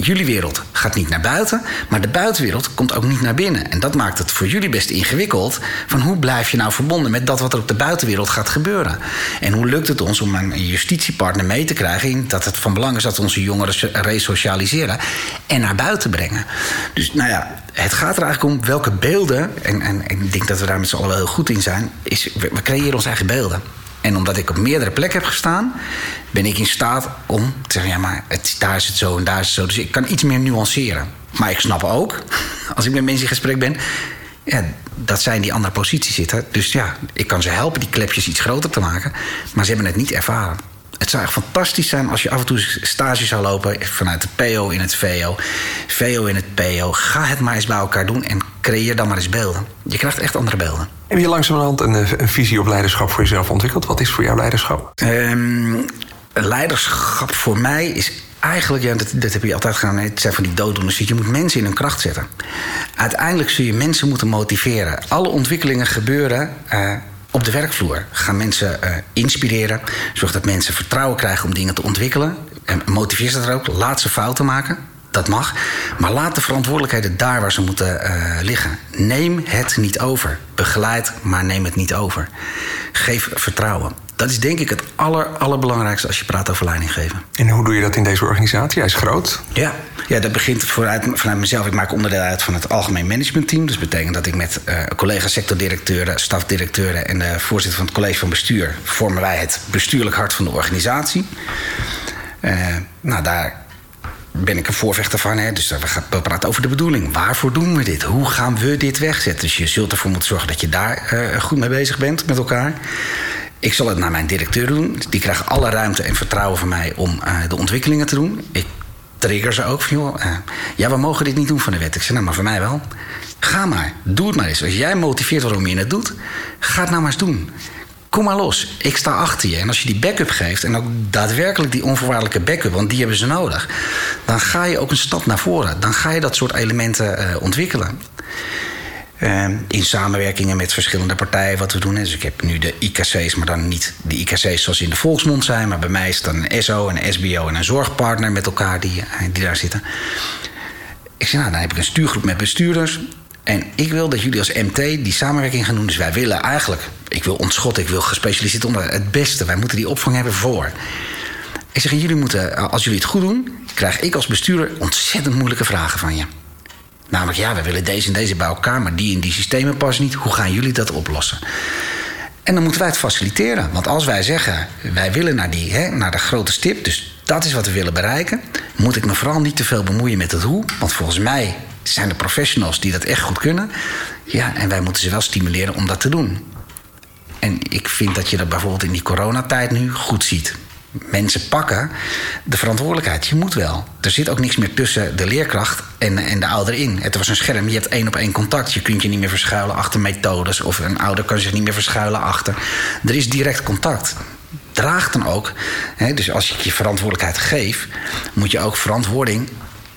jullie wereld gaat niet naar buiten, maar de buitenwereld komt ook niet naar binnen. En dat maakt het voor jullie best ingewikkeld. Van hoe blijf je nou verbonden met dat wat er op de buitenwereld gaat gebeuren? En hoe lukt het ons om een justitiepartner mee te krijgen dat het van belang is dat we onze jongeren resocialiseren en naar buiten brengen? Dus nou ja, het gaat er eigenlijk om welke beelden, en, en, ik denk dat we daar met z'n allen wel heel goed in zijn, is we creëren onze eigen beelden. En omdat ik op meerdere plekken heb gestaan, ben ik in staat om te zeggen: ja, maar het, daar is het zo en daar is het zo. Dus ik kan iets meer nuanceren. Maar ik snap ook, als ik met mensen in gesprek ben, ja, dat zij in die andere positie zitten. Dus ja, ik kan ze helpen die klepjes iets groter te maken, maar ze hebben het niet ervaren. Het zou echt fantastisch zijn als je af en toe stage zou lopen vanuit de PO in het VO, VO in het PO. Ga het maar eens bij elkaar doen en creëer dan maar eens beelden. Je krijgt echt andere beelden. Heb je langzamerhand een, een visie op leiderschap voor jezelf ontwikkeld? Wat is voor jou leiderschap? Um, leiderschap voor mij is eigenlijk, ja, dat, dat heb je altijd gedaan. Het zijn van die dooddoeners. Je moet mensen in hun kracht zetten. Uiteindelijk zul je mensen moeten motiveren. Alle ontwikkelingen gebeuren uh, op de werkvloer. Ga mensen uh, inspireren. Zorg dat mensen vertrouwen krijgen om dingen te ontwikkelen. En motiveer ze er ook. Laat ze fouten maken. Dat mag. Maar laat de verantwoordelijkheden daar waar ze moeten uh, liggen. Neem het niet over. Begeleid, maar neem het niet over. Geef vertrouwen. Dat is denk ik het aller, allerbelangrijkste als je praat over leiding geven. En hoe doe je dat in deze organisatie? Hij is groot. Ja, ja dat begint vooruit, vanuit mezelf. Ik maak onderdeel uit van het algemeen managementteam. Dus dat betekent dat ik met uh, collega's sectordirecteuren, stafdirecteuren en de voorzitter van het college van bestuur vormen wij het bestuurlijk hart van de organisatie. Uh, nou, daar ben ik een voorvechter van. Hè? Dus we, gaan, we praten over de bedoeling. Waarvoor doen we dit? Hoe gaan we dit wegzetten? Dus je zult ervoor moeten zorgen dat je daar uh, goed mee bezig bent met elkaar. Ik zal het naar mijn directeur doen. Die krijgen alle ruimte en vertrouwen van mij om uh, de ontwikkelingen te doen. Ik trigger ze ook van, joh, uh, ja, we mogen dit niet doen van de wet. Ik zeg, nou, maar voor mij wel. Ga maar, doe het maar eens. Als jij motiveert waarom je het doet, ga het nou maar eens doen. Kom maar los, ik sta achter je. En als je die backup geeft, en ook daadwerkelijk die onvoorwaardelijke backup, want die hebben ze nodig, dan ga je ook een stap naar voren. Dan ga je dat soort elementen uh, ontwikkelen. Uh, in samenwerkingen met verschillende partijen wat we doen. Dus ik heb nu de IKC's, maar dan niet de IKC's zoals in de volksmond zijn. Maar bij mij is dan een SO, een SBO en een zorgpartner met elkaar die, die daar zitten. Ik zeg, nou, dan heb ik een stuurgroep met bestuurders. En ik wil dat jullie als MT die samenwerking gaan doen. Dus wij willen eigenlijk, ik wil ontschot, ik wil gespecialiseerd onder het beste. Wij moeten die opvang hebben voor. Ik zeg, jullie moeten, als jullie het goed doen, krijg ik als bestuurder ontzettend moeilijke vragen van je. Namelijk, ja, we willen deze en deze bij elkaar, maar die in die systemen passen niet. Hoe gaan jullie dat oplossen? En dan moeten wij het faciliteren. Want als wij zeggen, wij willen naar, die, hè, naar de grote stip, dus dat is wat we willen bereiken, moet ik me vooral niet te veel bemoeien met het hoe. Want volgens mij zijn er professionals die dat echt goed kunnen. Ja, en wij moeten ze wel stimuleren om dat te doen. En ik vind dat je dat bijvoorbeeld in die coronatijd nu goed ziet. Mensen pakken de verantwoordelijkheid. Je moet wel. Er zit ook niks meer tussen de leerkracht en, en de ouder in. Het was een scherm, je hebt één op één contact. Je kunt je niet meer verschuilen achter methodes. Of een ouder kan zich niet meer verschuilen achter. Er is direct contact. Draag dan ook. Hè, dus als je je verantwoordelijkheid geeft, moet je ook verantwoording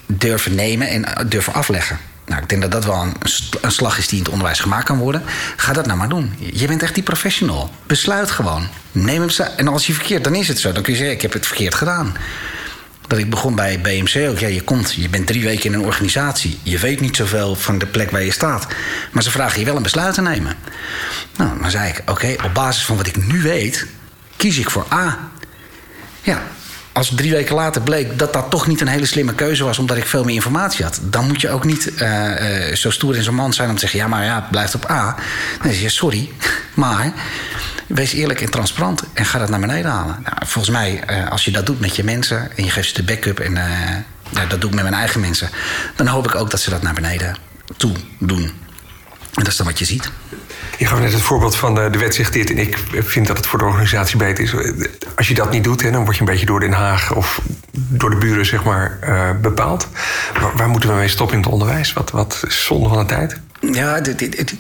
durven nemen en durven afleggen. Nou, ik denk dat dat wel een, een, slag is die in het onderwijs gemaakt kan worden. Ga dat nou maar doen. Je bent echt die professional. Besluit gewoon. Neem hem En als je verkeerd, dan is het zo. Dan kun je zeggen, ik heb het verkeerd gedaan. Dat ik begon bij BMC ook. Ja, je komt, je bent drie weken in een organisatie. Je weet niet zoveel van de plek waar je staat. Maar ze vragen je wel een besluit te nemen. Nou, dan zei ik, oké, op basis van wat ik nu weet... kies ik voor A. Ja, als drie weken later bleek dat dat toch niet een hele slimme keuze was, omdat ik veel meer informatie had, dan moet je ook niet uh, uh, zo stoer in zo'n man zijn om te zeggen: ja, maar ja, blijft op A. Dan zeg je: sorry, maar wees eerlijk en transparant en ga dat naar beneden halen. Nou, volgens mij, uh, als je dat doet met je mensen en je geeft ze de backup en dat doe ik met mijn eigen mensen, dan hoop ik ook dat ze dat naar beneden toe doen. En dat is dan wat je ziet. Je gaf net het voorbeeld van de, de wet zegt dit en ik vind dat het voor de organisatie beter is. Als je dat niet doet, hè, dan word je een beetje door Den Haag of door de buren zeg maar, uh, bepaald. Waar, moeten we mee stoppen in het onderwijs? Wat, wat is zonde van de tijd? Ja,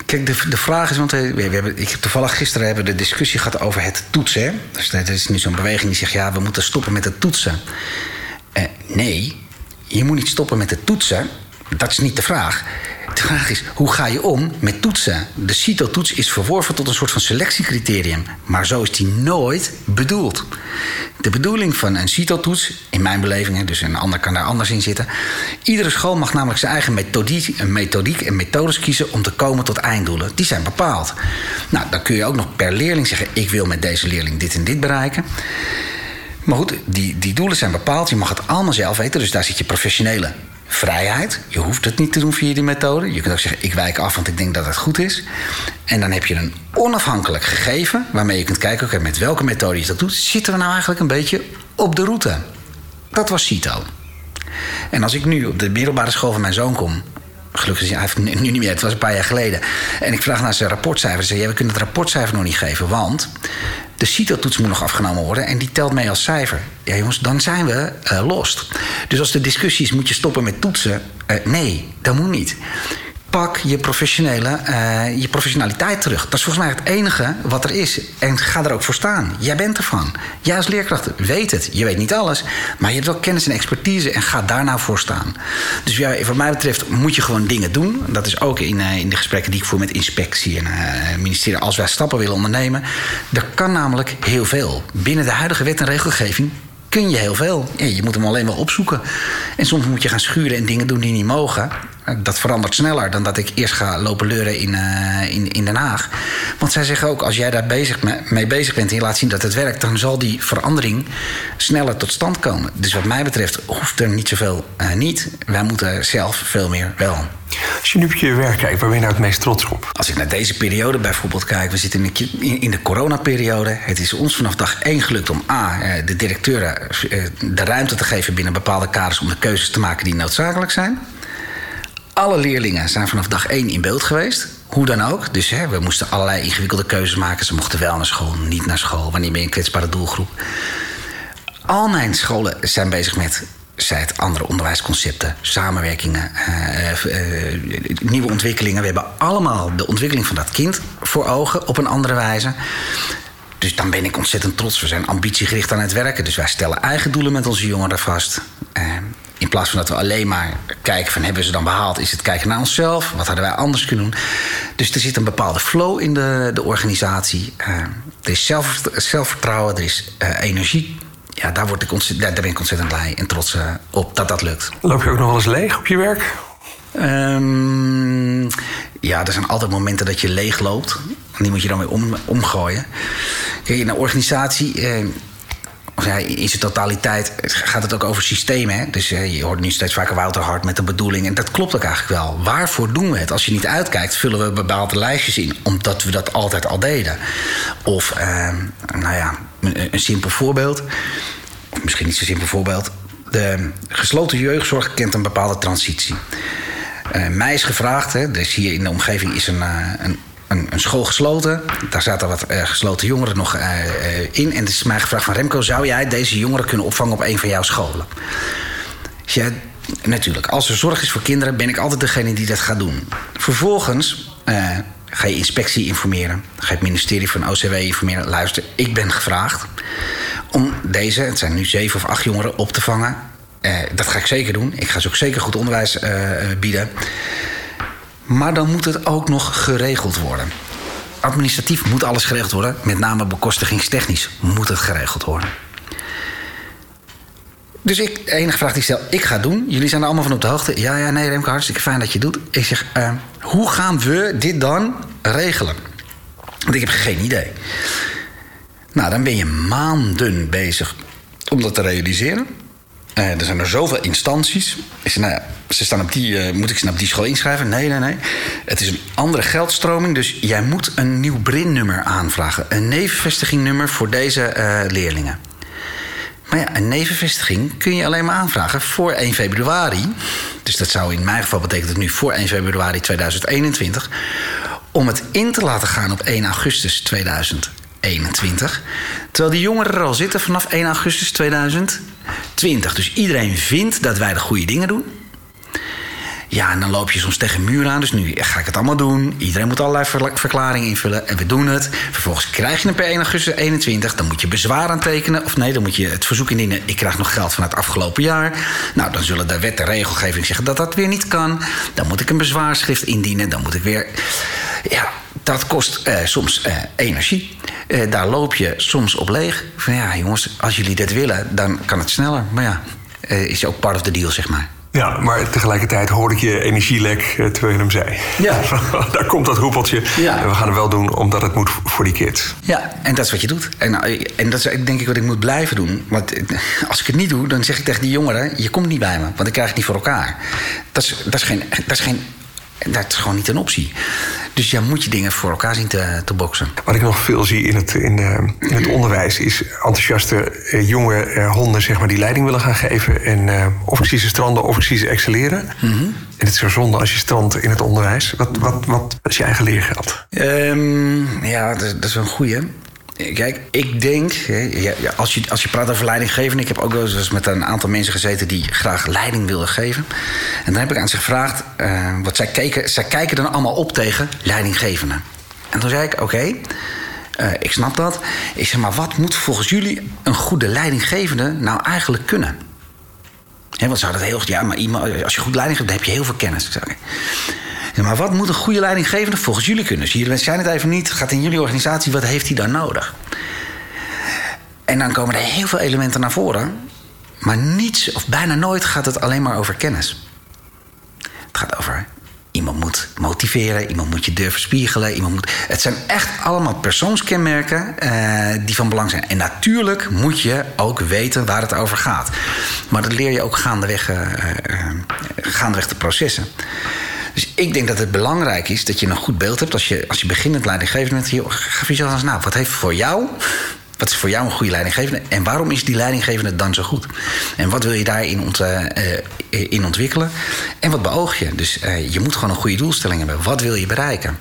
kijk, de, de vraag is, want we, we hebben, ik heb toevallig gisteren hebben de discussie gehad over het toetsen. Dus er is nu zo'n beweging die zegt, ja, we moeten stoppen met het toetsen. Nee, je moet niet stoppen met het toetsen. Dat is niet de vraag. De vraag is, hoe ga je om met toetsen? De CITO-toets is verworven tot een soort van selectiecriterium. Maar zo is die nooit bedoeld. De bedoeling van een CITO-toets, in mijn beleving, dus een ander kan daar anders in zitten. Iedere school mag namelijk zijn eigen methodiek, methodiek en methodes kiezen om te komen tot einddoelen. Die zijn bepaald. Nou, dan kun je ook nog per leerling zeggen: ik wil met deze leerling dit en dit bereiken. Maar goed, die, die doelen zijn bepaald. Je mag het allemaal zelf weten. Dus daar zit je professionele vrijheid. Je hoeft het niet te doen via die methode. Je kunt ook zeggen, ik wijk af, want ik denk dat het goed is. En dan heb je een onafhankelijk gegeven... waarmee je kunt kijken, oké, met welke methode je dat doet... zitten we nou eigenlijk een beetje op de route. Dat was CITO. En als ik nu op de middelbare school van mijn zoon kom... Gelukkig hij heeft nu niet meer, het was een paar jaar geleden. En ik vraag naar zijn rapportcijfer. Ze zeggen, ja, we kunnen het rapportcijfer nog niet geven, want de CITO-toets moet nog afgenomen worden en die telt mee als cijfer. Ja, jongens, dan zijn we uh, lost. Dus als de discussie is, moet je stoppen met toetsen? Uh, nee, dat moet niet pak je, professionele, uh, je professionaliteit terug. Dat is volgens mij het enige wat er is. En ga er ook voor staan. Jij bent ervan. Jij als leerkracht weet het. Je weet niet alles. Maar je hebt wel kennis en expertise en ga daar nou voor staan. Dus ja, wat mij betreft moet je gewoon dingen doen. Dat is ook in, uh, in de gesprekken die ik voer met inspectie en uh, ministerie. Als wij stappen willen ondernemen. Er kan namelijk heel veel. Binnen de huidige wet en regelgeving kun je heel veel. Je moet hem alleen wel opzoeken. En soms moet je gaan schuren en dingen doen die niet mogen. Dat verandert sneller dan dat ik eerst ga lopen leuren in, uh, in, in Den Haag. Want zij zeggen ook, als jij daar bezig mee bezig bent en je laat zien dat het werkt, dan zal die verandering sneller tot stand komen. Dus wat mij betreft hoeft er niet zoveel uh, niet. Wij moeten zelf veel meer wel. Als je nu op je werk kijkt, waar ben je nou het meest trots op? Als ik naar deze periode bijvoorbeeld kijk, we zitten in, in de coronaperiode. Het is ons vanaf dag één gelukt om A, eh, de directeuren de ruimte te geven binnen bepaalde kaders om de keuzes te maken die noodzakelijk zijn. Alle leerlingen zijn vanaf dag één in beeld geweest. Hoe dan ook. Dus hè, we moesten allerlei ingewikkelde keuzes maken. Ze mochten wel naar school, niet naar school. Wanneer ben je een kwetsbare doelgroep? Al mijn scholen zijn bezig met het andere onderwijsconcepten, samenwerkingen, uh, uh, nieuwe ontwikkelingen. We hebben allemaal de ontwikkeling van dat kind voor ogen op een andere wijze. Dus dan ben ik ontzettend trots. We zijn ambitiegericht aan het werken. Dus wij stellen eigen doelen met onze jongeren vast. Uh, in plaats van dat we alleen maar kijken van hebben ze dan behaald, is het kijken naar onszelf. Wat hadden wij anders kunnen doen? Dus er zit een bepaalde flow in de, de organisatie. Uh, er is zelf, zelfvertrouwen, er is uh, energie. Ja, daar, word ik daar ben ik ontzettend blij en trots op dat dat lukt. Loop je ook nog wel eens leeg op je werk? Um, ja, er zijn altijd momenten dat je leeg loopt. Die moet je dan weer om, omgooien. Kijk, in een organisatie ja, in zijn totaliteit gaat het ook over systemen. Hè? Dus je hoort nu steeds vaker Wouter Hart met een bedoeling. En dat klopt ook eigenlijk wel. Waarvoor doen we het? Als je niet uitkijkt, vullen we bepaalde lijstjes in. Omdat we dat altijd al deden. Of, eh, nou ja, een, simpel voorbeeld. Misschien niet zo simpel voorbeeld. De gesloten jeugdzorg kent een bepaalde transitie. Uh, mij is gevraagd, hè, dus hier in de omgeving is een, uh, een een, een, school gesloten. Daar zaten wat uh, gesloten jongeren nog in. En het is mij gevraagd van Remco... zou jij deze jongeren kunnen opvangen op een van jouw scholen? Ja, natuurlijk, als er zorg is voor kinderen... ben ik altijd degene die dat gaat doen. Vervolgens ga je inspectie informeren. Ga je het ministerie van OCW informeren. Luister, ik ben gevraagd om deze... het zijn nu zeven of acht jongeren op te vangen dat ga ik zeker doen. Ik ga ze ook zeker goed onderwijs bieden. Maar dan moet het ook nog geregeld worden. Administratief moet alles geregeld worden. Met name bekostigingstechnisch moet het geregeld worden. Dus ik, de enige vraag die ik stel, ik ga doen. Jullie zijn er allemaal van op de hoogte. Ja, ja, nee, Remco, hartstikke fijn dat je doet. Ik zeg, hoe gaan we dit dan regelen? Want ik heb geen idee. Nou, dan ben je maanden bezig om dat te realiseren. Uh, er zijn er zoveel instanties. Ik zeg, nou ja, ze staan op die, uh, moet ik ze op die school inschrijven? Nee, nee, nee. Het is een andere geldstroming, dus jij moet een nieuw BRIN-nummer aanvragen. Een nevenvestigingnummer voor deze uh, leerlingen. Maar ja, een nevenvestiging kun je alleen maar aanvragen voor 1 februari. Dus dat zou in mijn geval betekenen nu voor 1 februari 2021. Om het in te laten gaan op 1 augustus 2021. Terwijl die jongeren er al zitten vanaf 1 augustus 2020. Dus iedereen vindt dat wij de goede dingen doen. Ja, en dan loop je soms tegen een muur aan. Dus nu ga ik het allemaal doen. Iedereen moet allerlei verklaringen invullen. En we doen het. Vervolgens krijg je het per 1 augustus 21. Dan moet je bezwaar aantekenen. Of nee, dan moet je het verzoek indienen. Ik krijg nog geld van het afgelopen jaar. Nou, dan zullen de wet en regelgeving zeggen dat dat weer niet kan. Dan moet ik een bezwaarschrift indienen. Dan moet ik weer. Ja, dat kost eh, soms eh, energie. Eh, daar loop je soms op leeg. Van ja, jongens, als jullie dit willen, dan kan het sneller. Maar ja, is ook part of the deal, zeg maar. Ja, maar tegelijkertijd hoorde ik je energielek terwijl je hem zei. Ja. Daar komt dat roepeltje. Ja. En we gaan het wel doen omdat het moet voor die kids. Ja, en dat is wat je doet. En, en dat is denk ik wat ik moet blijven doen. Want als ik het niet doe, dan zeg ik tegen die jongeren... je komt niet bij me, want ik krijg het niet voor elkaar. Dat is, dat is, geen, dat is geen dat is gewoon niet een optie. Dus ja, moet je dingen voor elkaar zien te, te boksen. Wat ik nog veel zie in het, in, de, in het onderwijs is enthousiaste eh, jonge eh, honden zeg maar, die leiding willen gaan geven. En uh, of ik zie ze stranden of ik zie ze excelleren. Mm -hmm. En het is zo zonde als je strandt in het onderwijs. Wat, wat, wat is je eigen leergeld? Um, ja, dat, dat is wel een goeie. Kijk, ik denk, als je, als je praat over leidinggeven... ik heb ook wel eens met een aantal mensen gezeten... die graag leiding wilden geven. En dan heb ik aan ze gevraagd... Uh, wat zij, keken, zij kijken dan allemaal op tegen leidinggevenden. En toen zei ik, oké, uh, ik snap dat. Ik zeg, maar wat moet volgens jullie een goede leidinggevende... nou eigenlijk kunnen? Want ze hadden heel ja, maar iemand, als je goed leiding geeft... dan heb je heel veel kennis. Ik. Ja, maar wat moet een goede leidinggevende volgens jullie kunnen? Jullie zijn het even niet. Gaat in jullie organisatie, wat heeft hij dan nodig? En dan komen er heel veel elementen naar voren. Maar niets, of bijna nooit, gaat het alleen maar over kennis. Het gaat over iemand moet motiveren, iemand moet je durven spiegelen. Iemand moet, het zijn echt allemaal persoonskenmerken uh, die van belang zijn. En natuurlijk moet je ook weten waar het over gaat. Maar dat leer je ook gaandeweg, uh, uh, gaandeweg de processen. Dus ik denk dat het belangrijk is dat je een goed beeld hebt als je, als je begint met leidinggevende. Ga jezelf eens nou, wat heeft voor jou wat is voor jou een goede leidinggevende? En waarom is die leidinggevende dan zo goed? En wat wil je daarin ont, uh, in ontwikkelen? En wat beoog je? Dus uh, je moet gewoon een goede doelstelling hebben. Wat wil je bereiken?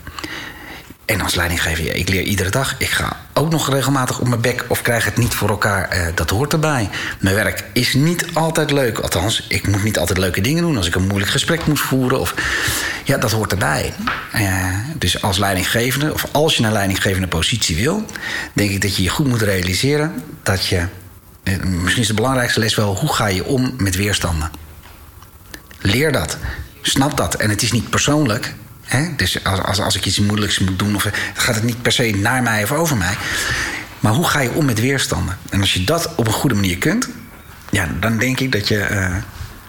En als leidinggever, ik leer iedere dag. Ik ga ook nog regelmatig op mijn bek of krijg het niet voor elkaar. Eh, dat hoort erbij. Mijn werk is niet altijd leuk. Althans, ik moet niet altijd leuke dingen doen. Als ik een moeilijk gesprek moet voeren. Of, ja, dat hoort erbij. Uh, dus als leidinggevende, of als je een leidinggevende positie wil... denk ik dat je je goed moet realiseren dat je... Eh, misschien is de belangrijkste les wel... hoe ga je om met weerstanden? Leer dat. Snap dat. En het is niet persoonlijk. Dus als, als, als ik iets moeilijks moet doen, of, gaat het niet per se naar mij of over mij. Maar hoe ga je om met weerstanden? En als je dat op een goede manier kunt, ja, dan denk ik dat, je, uh,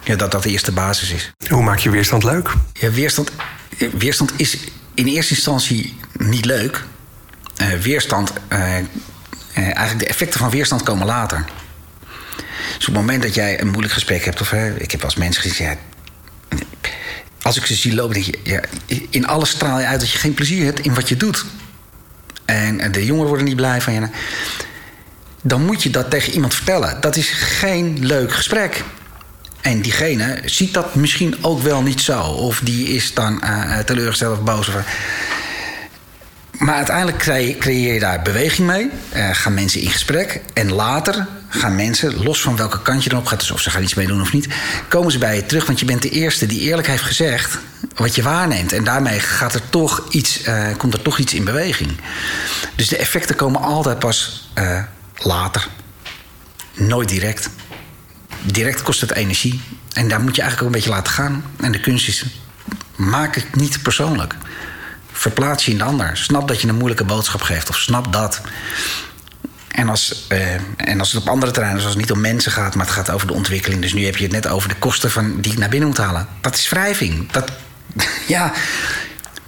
ja, dat dat de eerste basis is. Hoe maak je weerstand leuk? Ja, weerstand, weerstand is in eerste instantie niet leuk. Uh, weerstand, uh, eigenlijk de effecten van weerstand komen later. Dus op het moment dat jij een moeilijk gesprek hebt, of ik heb als mens gezegd, ja, als ik ze zie lopen, denk je, ja, in alles straal je uit dat je geen plezier hebt in wat je doet. En de jongeren worden niet blij van je. Dan moet je dat tegen iemand vertellen. Dat is geen leuk gesprek. En diegene ziet dat misschien ook wel niet zo. Of die is dan uh, teleurgesteld of boos. Of, maar uiteindelijk creëer je daar beweging mee. Uh, gaan mensen in gesprek. En later gaan mensen, los van welke kant je erop gaat... dus of ze gaan iets mee doen of niet... komen ze bij je terug. Want je bent de eerste die eerlijk heeft gezegd wat je waarneemt. En daarmee gaat er toch iets, uh, komt er toch iets in beweging. Dus de effecten komen altijd pas uh, later. Nooit direct. direct kost het energie. En daar moet je eigenlijk ook een beetje laten gaan. En de kunst is, maak het niet persoonlijk. Verplaats je in de ander. Snap dat je een moeilijke boodschap geeft. Of snap dat. En als, uh, en als het op andere terreinen, zoals het niet om mensen gaat, maar het gaat over de ontwikkeling. Dus nu heb je het net over de kosten van, die ik naar binnen moet halen. Dat is wrijving. Dat, ja,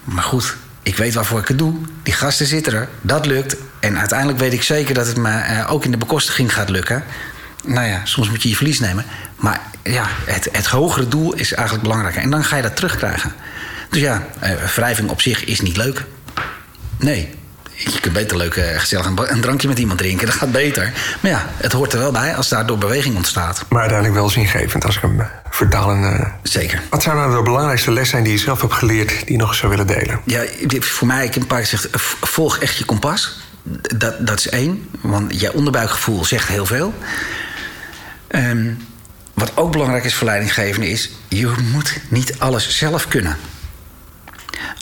maar goed, ik weet waarvoor ik het doe. Die gasten zitten er, dat lukt. En uiteindelijk weet ik zeker dat het me uh, ook in de bekostiging gaat lukken. Nou ja, soms moet je je verlies nemen. Maar ja, het, het hogere doel is eigenlijk belangrijker. En dan ga je dat terugkrijgen. Dus ja, uh, wrijving op zich is niet leuk. Nee, je kunt beter leuk uh, gezellig een, drankje met iemand drinken. Dat gaat beter. Maar ja, het hoort er wel bij als daar door beweging ontstaat. Maar uiteindelijk wel zingevend als ik hem vertalen. Uh... Zeker. Wat zou nou de belangrijkste les zijn die je zelf hebt geleerd... die je nog zou willen delen? Ja, voor mij, ik heb een paar keer gezegd... volg echt je kompas. Dat, dat is één. Want je onderbuikgevoel zegt heel veel. Um, wat ook belangrijk is voor leidinggevenden is... je moet niet alles zelf kunnen.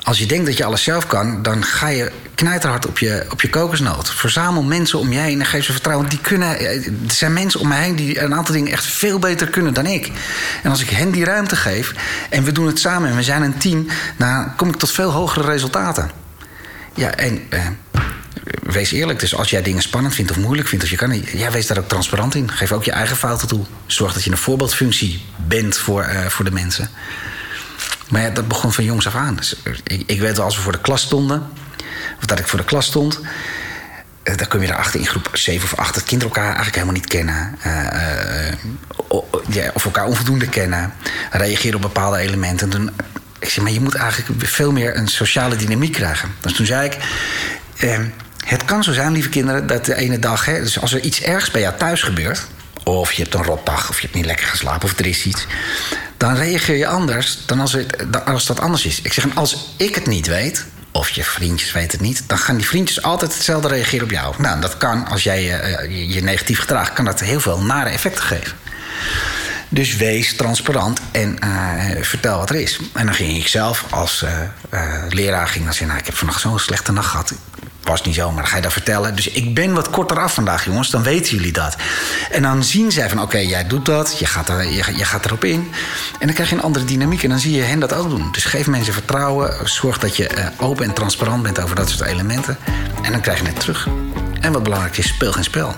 Als je denkt dat je alles zelf kan, dan ga je knijterhard op je, op je kokosnoot. Verzamel mensen om je heen en geef ze vertrouwen. Die kunnen, er zijn mensen om me heen die een aantal dingen echt veel beter kunnen dan ik. En als ik hen die ruimte geef en we doen het samen en we zijn een team, dan kom ik tot veel hogere resultaten. Ja, en eh, wees eerlijk. Dus als jij dingen spannend vindt of moeilijk vindt, of je kan niet, ja, wees daar ook transparant in. Geef ook je eigen fouten toe. Zorg dat je een voorbeeldfunctie bent voor, uh, voor de mensen. Maar ja, dat begon van jongs af aan. Dus ik, ik weet wel, als we voor de klas stonden, of dat ik voor de klas stond, uh, dan kom je erachter in groep 7 of 8 dat kinderen elkaar eigenlijk helemaal niet kennen. Ja, of elkaar onvoldoende kennen. Reageren op bepaalde elementen. Ik zei, maar je moet eigenlijk veel meer een sociale dynamiek krijgen. Dus toen zei ik. het kan zo zijn, lieve kinderen, dat de ene dag, hè, dus als er iets ergs bij jou thuis gebeurt, of je hebt een rotdag, of je hebt niet lekker geslapen, of er is iets. Dan reageer je anders dan als, het, als dat anders is. Ik zeg, als ik het niet weet, of je vriendjes weten het niet, dan gaan die vriendjes altijd hetzelfde reageren op jou. Nou, dat kan, als jij uh, je, negatief gedraagt, kan dat heel veel nare effecten geven. Dus wees transparant en uh, vertel wat er is. En dan ging ik zelf als uh, leraar ging dan zeggen... Nou, ik heb vannacht zo'n slechte nacht gehad was niet zo, maar ga je dat vertellen. Dus ik ben wat korter af vandaag, jongens. Dan weten jullie dat. En dan zien zij van, oké, jij doet dat. Je gaat, er, je, gaat erop in. En dan krijg je een andere dynamiek. En dan zie je hen dat ook doen. Dus geef mensen vertrouwen. Zorg dat je uh, open en transparant bent over dat soort elementen. En dan krijg je het terug. En wat belangrijk is, speel geen spel.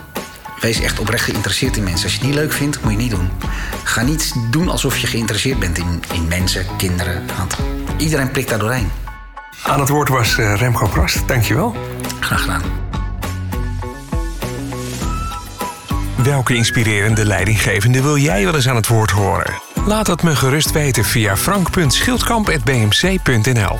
Wees echt oprecht geïnteresseerd in mensen. Als je het niet leuk vindt, moet je niet doen. Ga niet doen alsof je geïnteresseerd bent in, in mensen, kinderen. Want iedereen prikt daar doorheen. Aan het woord was uh, Remco Prast. Dankjewel. Graag gedaan. Welke inspirerende leidinggevende wil jij wel eens aan het woord horen? Laat het me gerust weten via frank.schildkamp.bmc.nl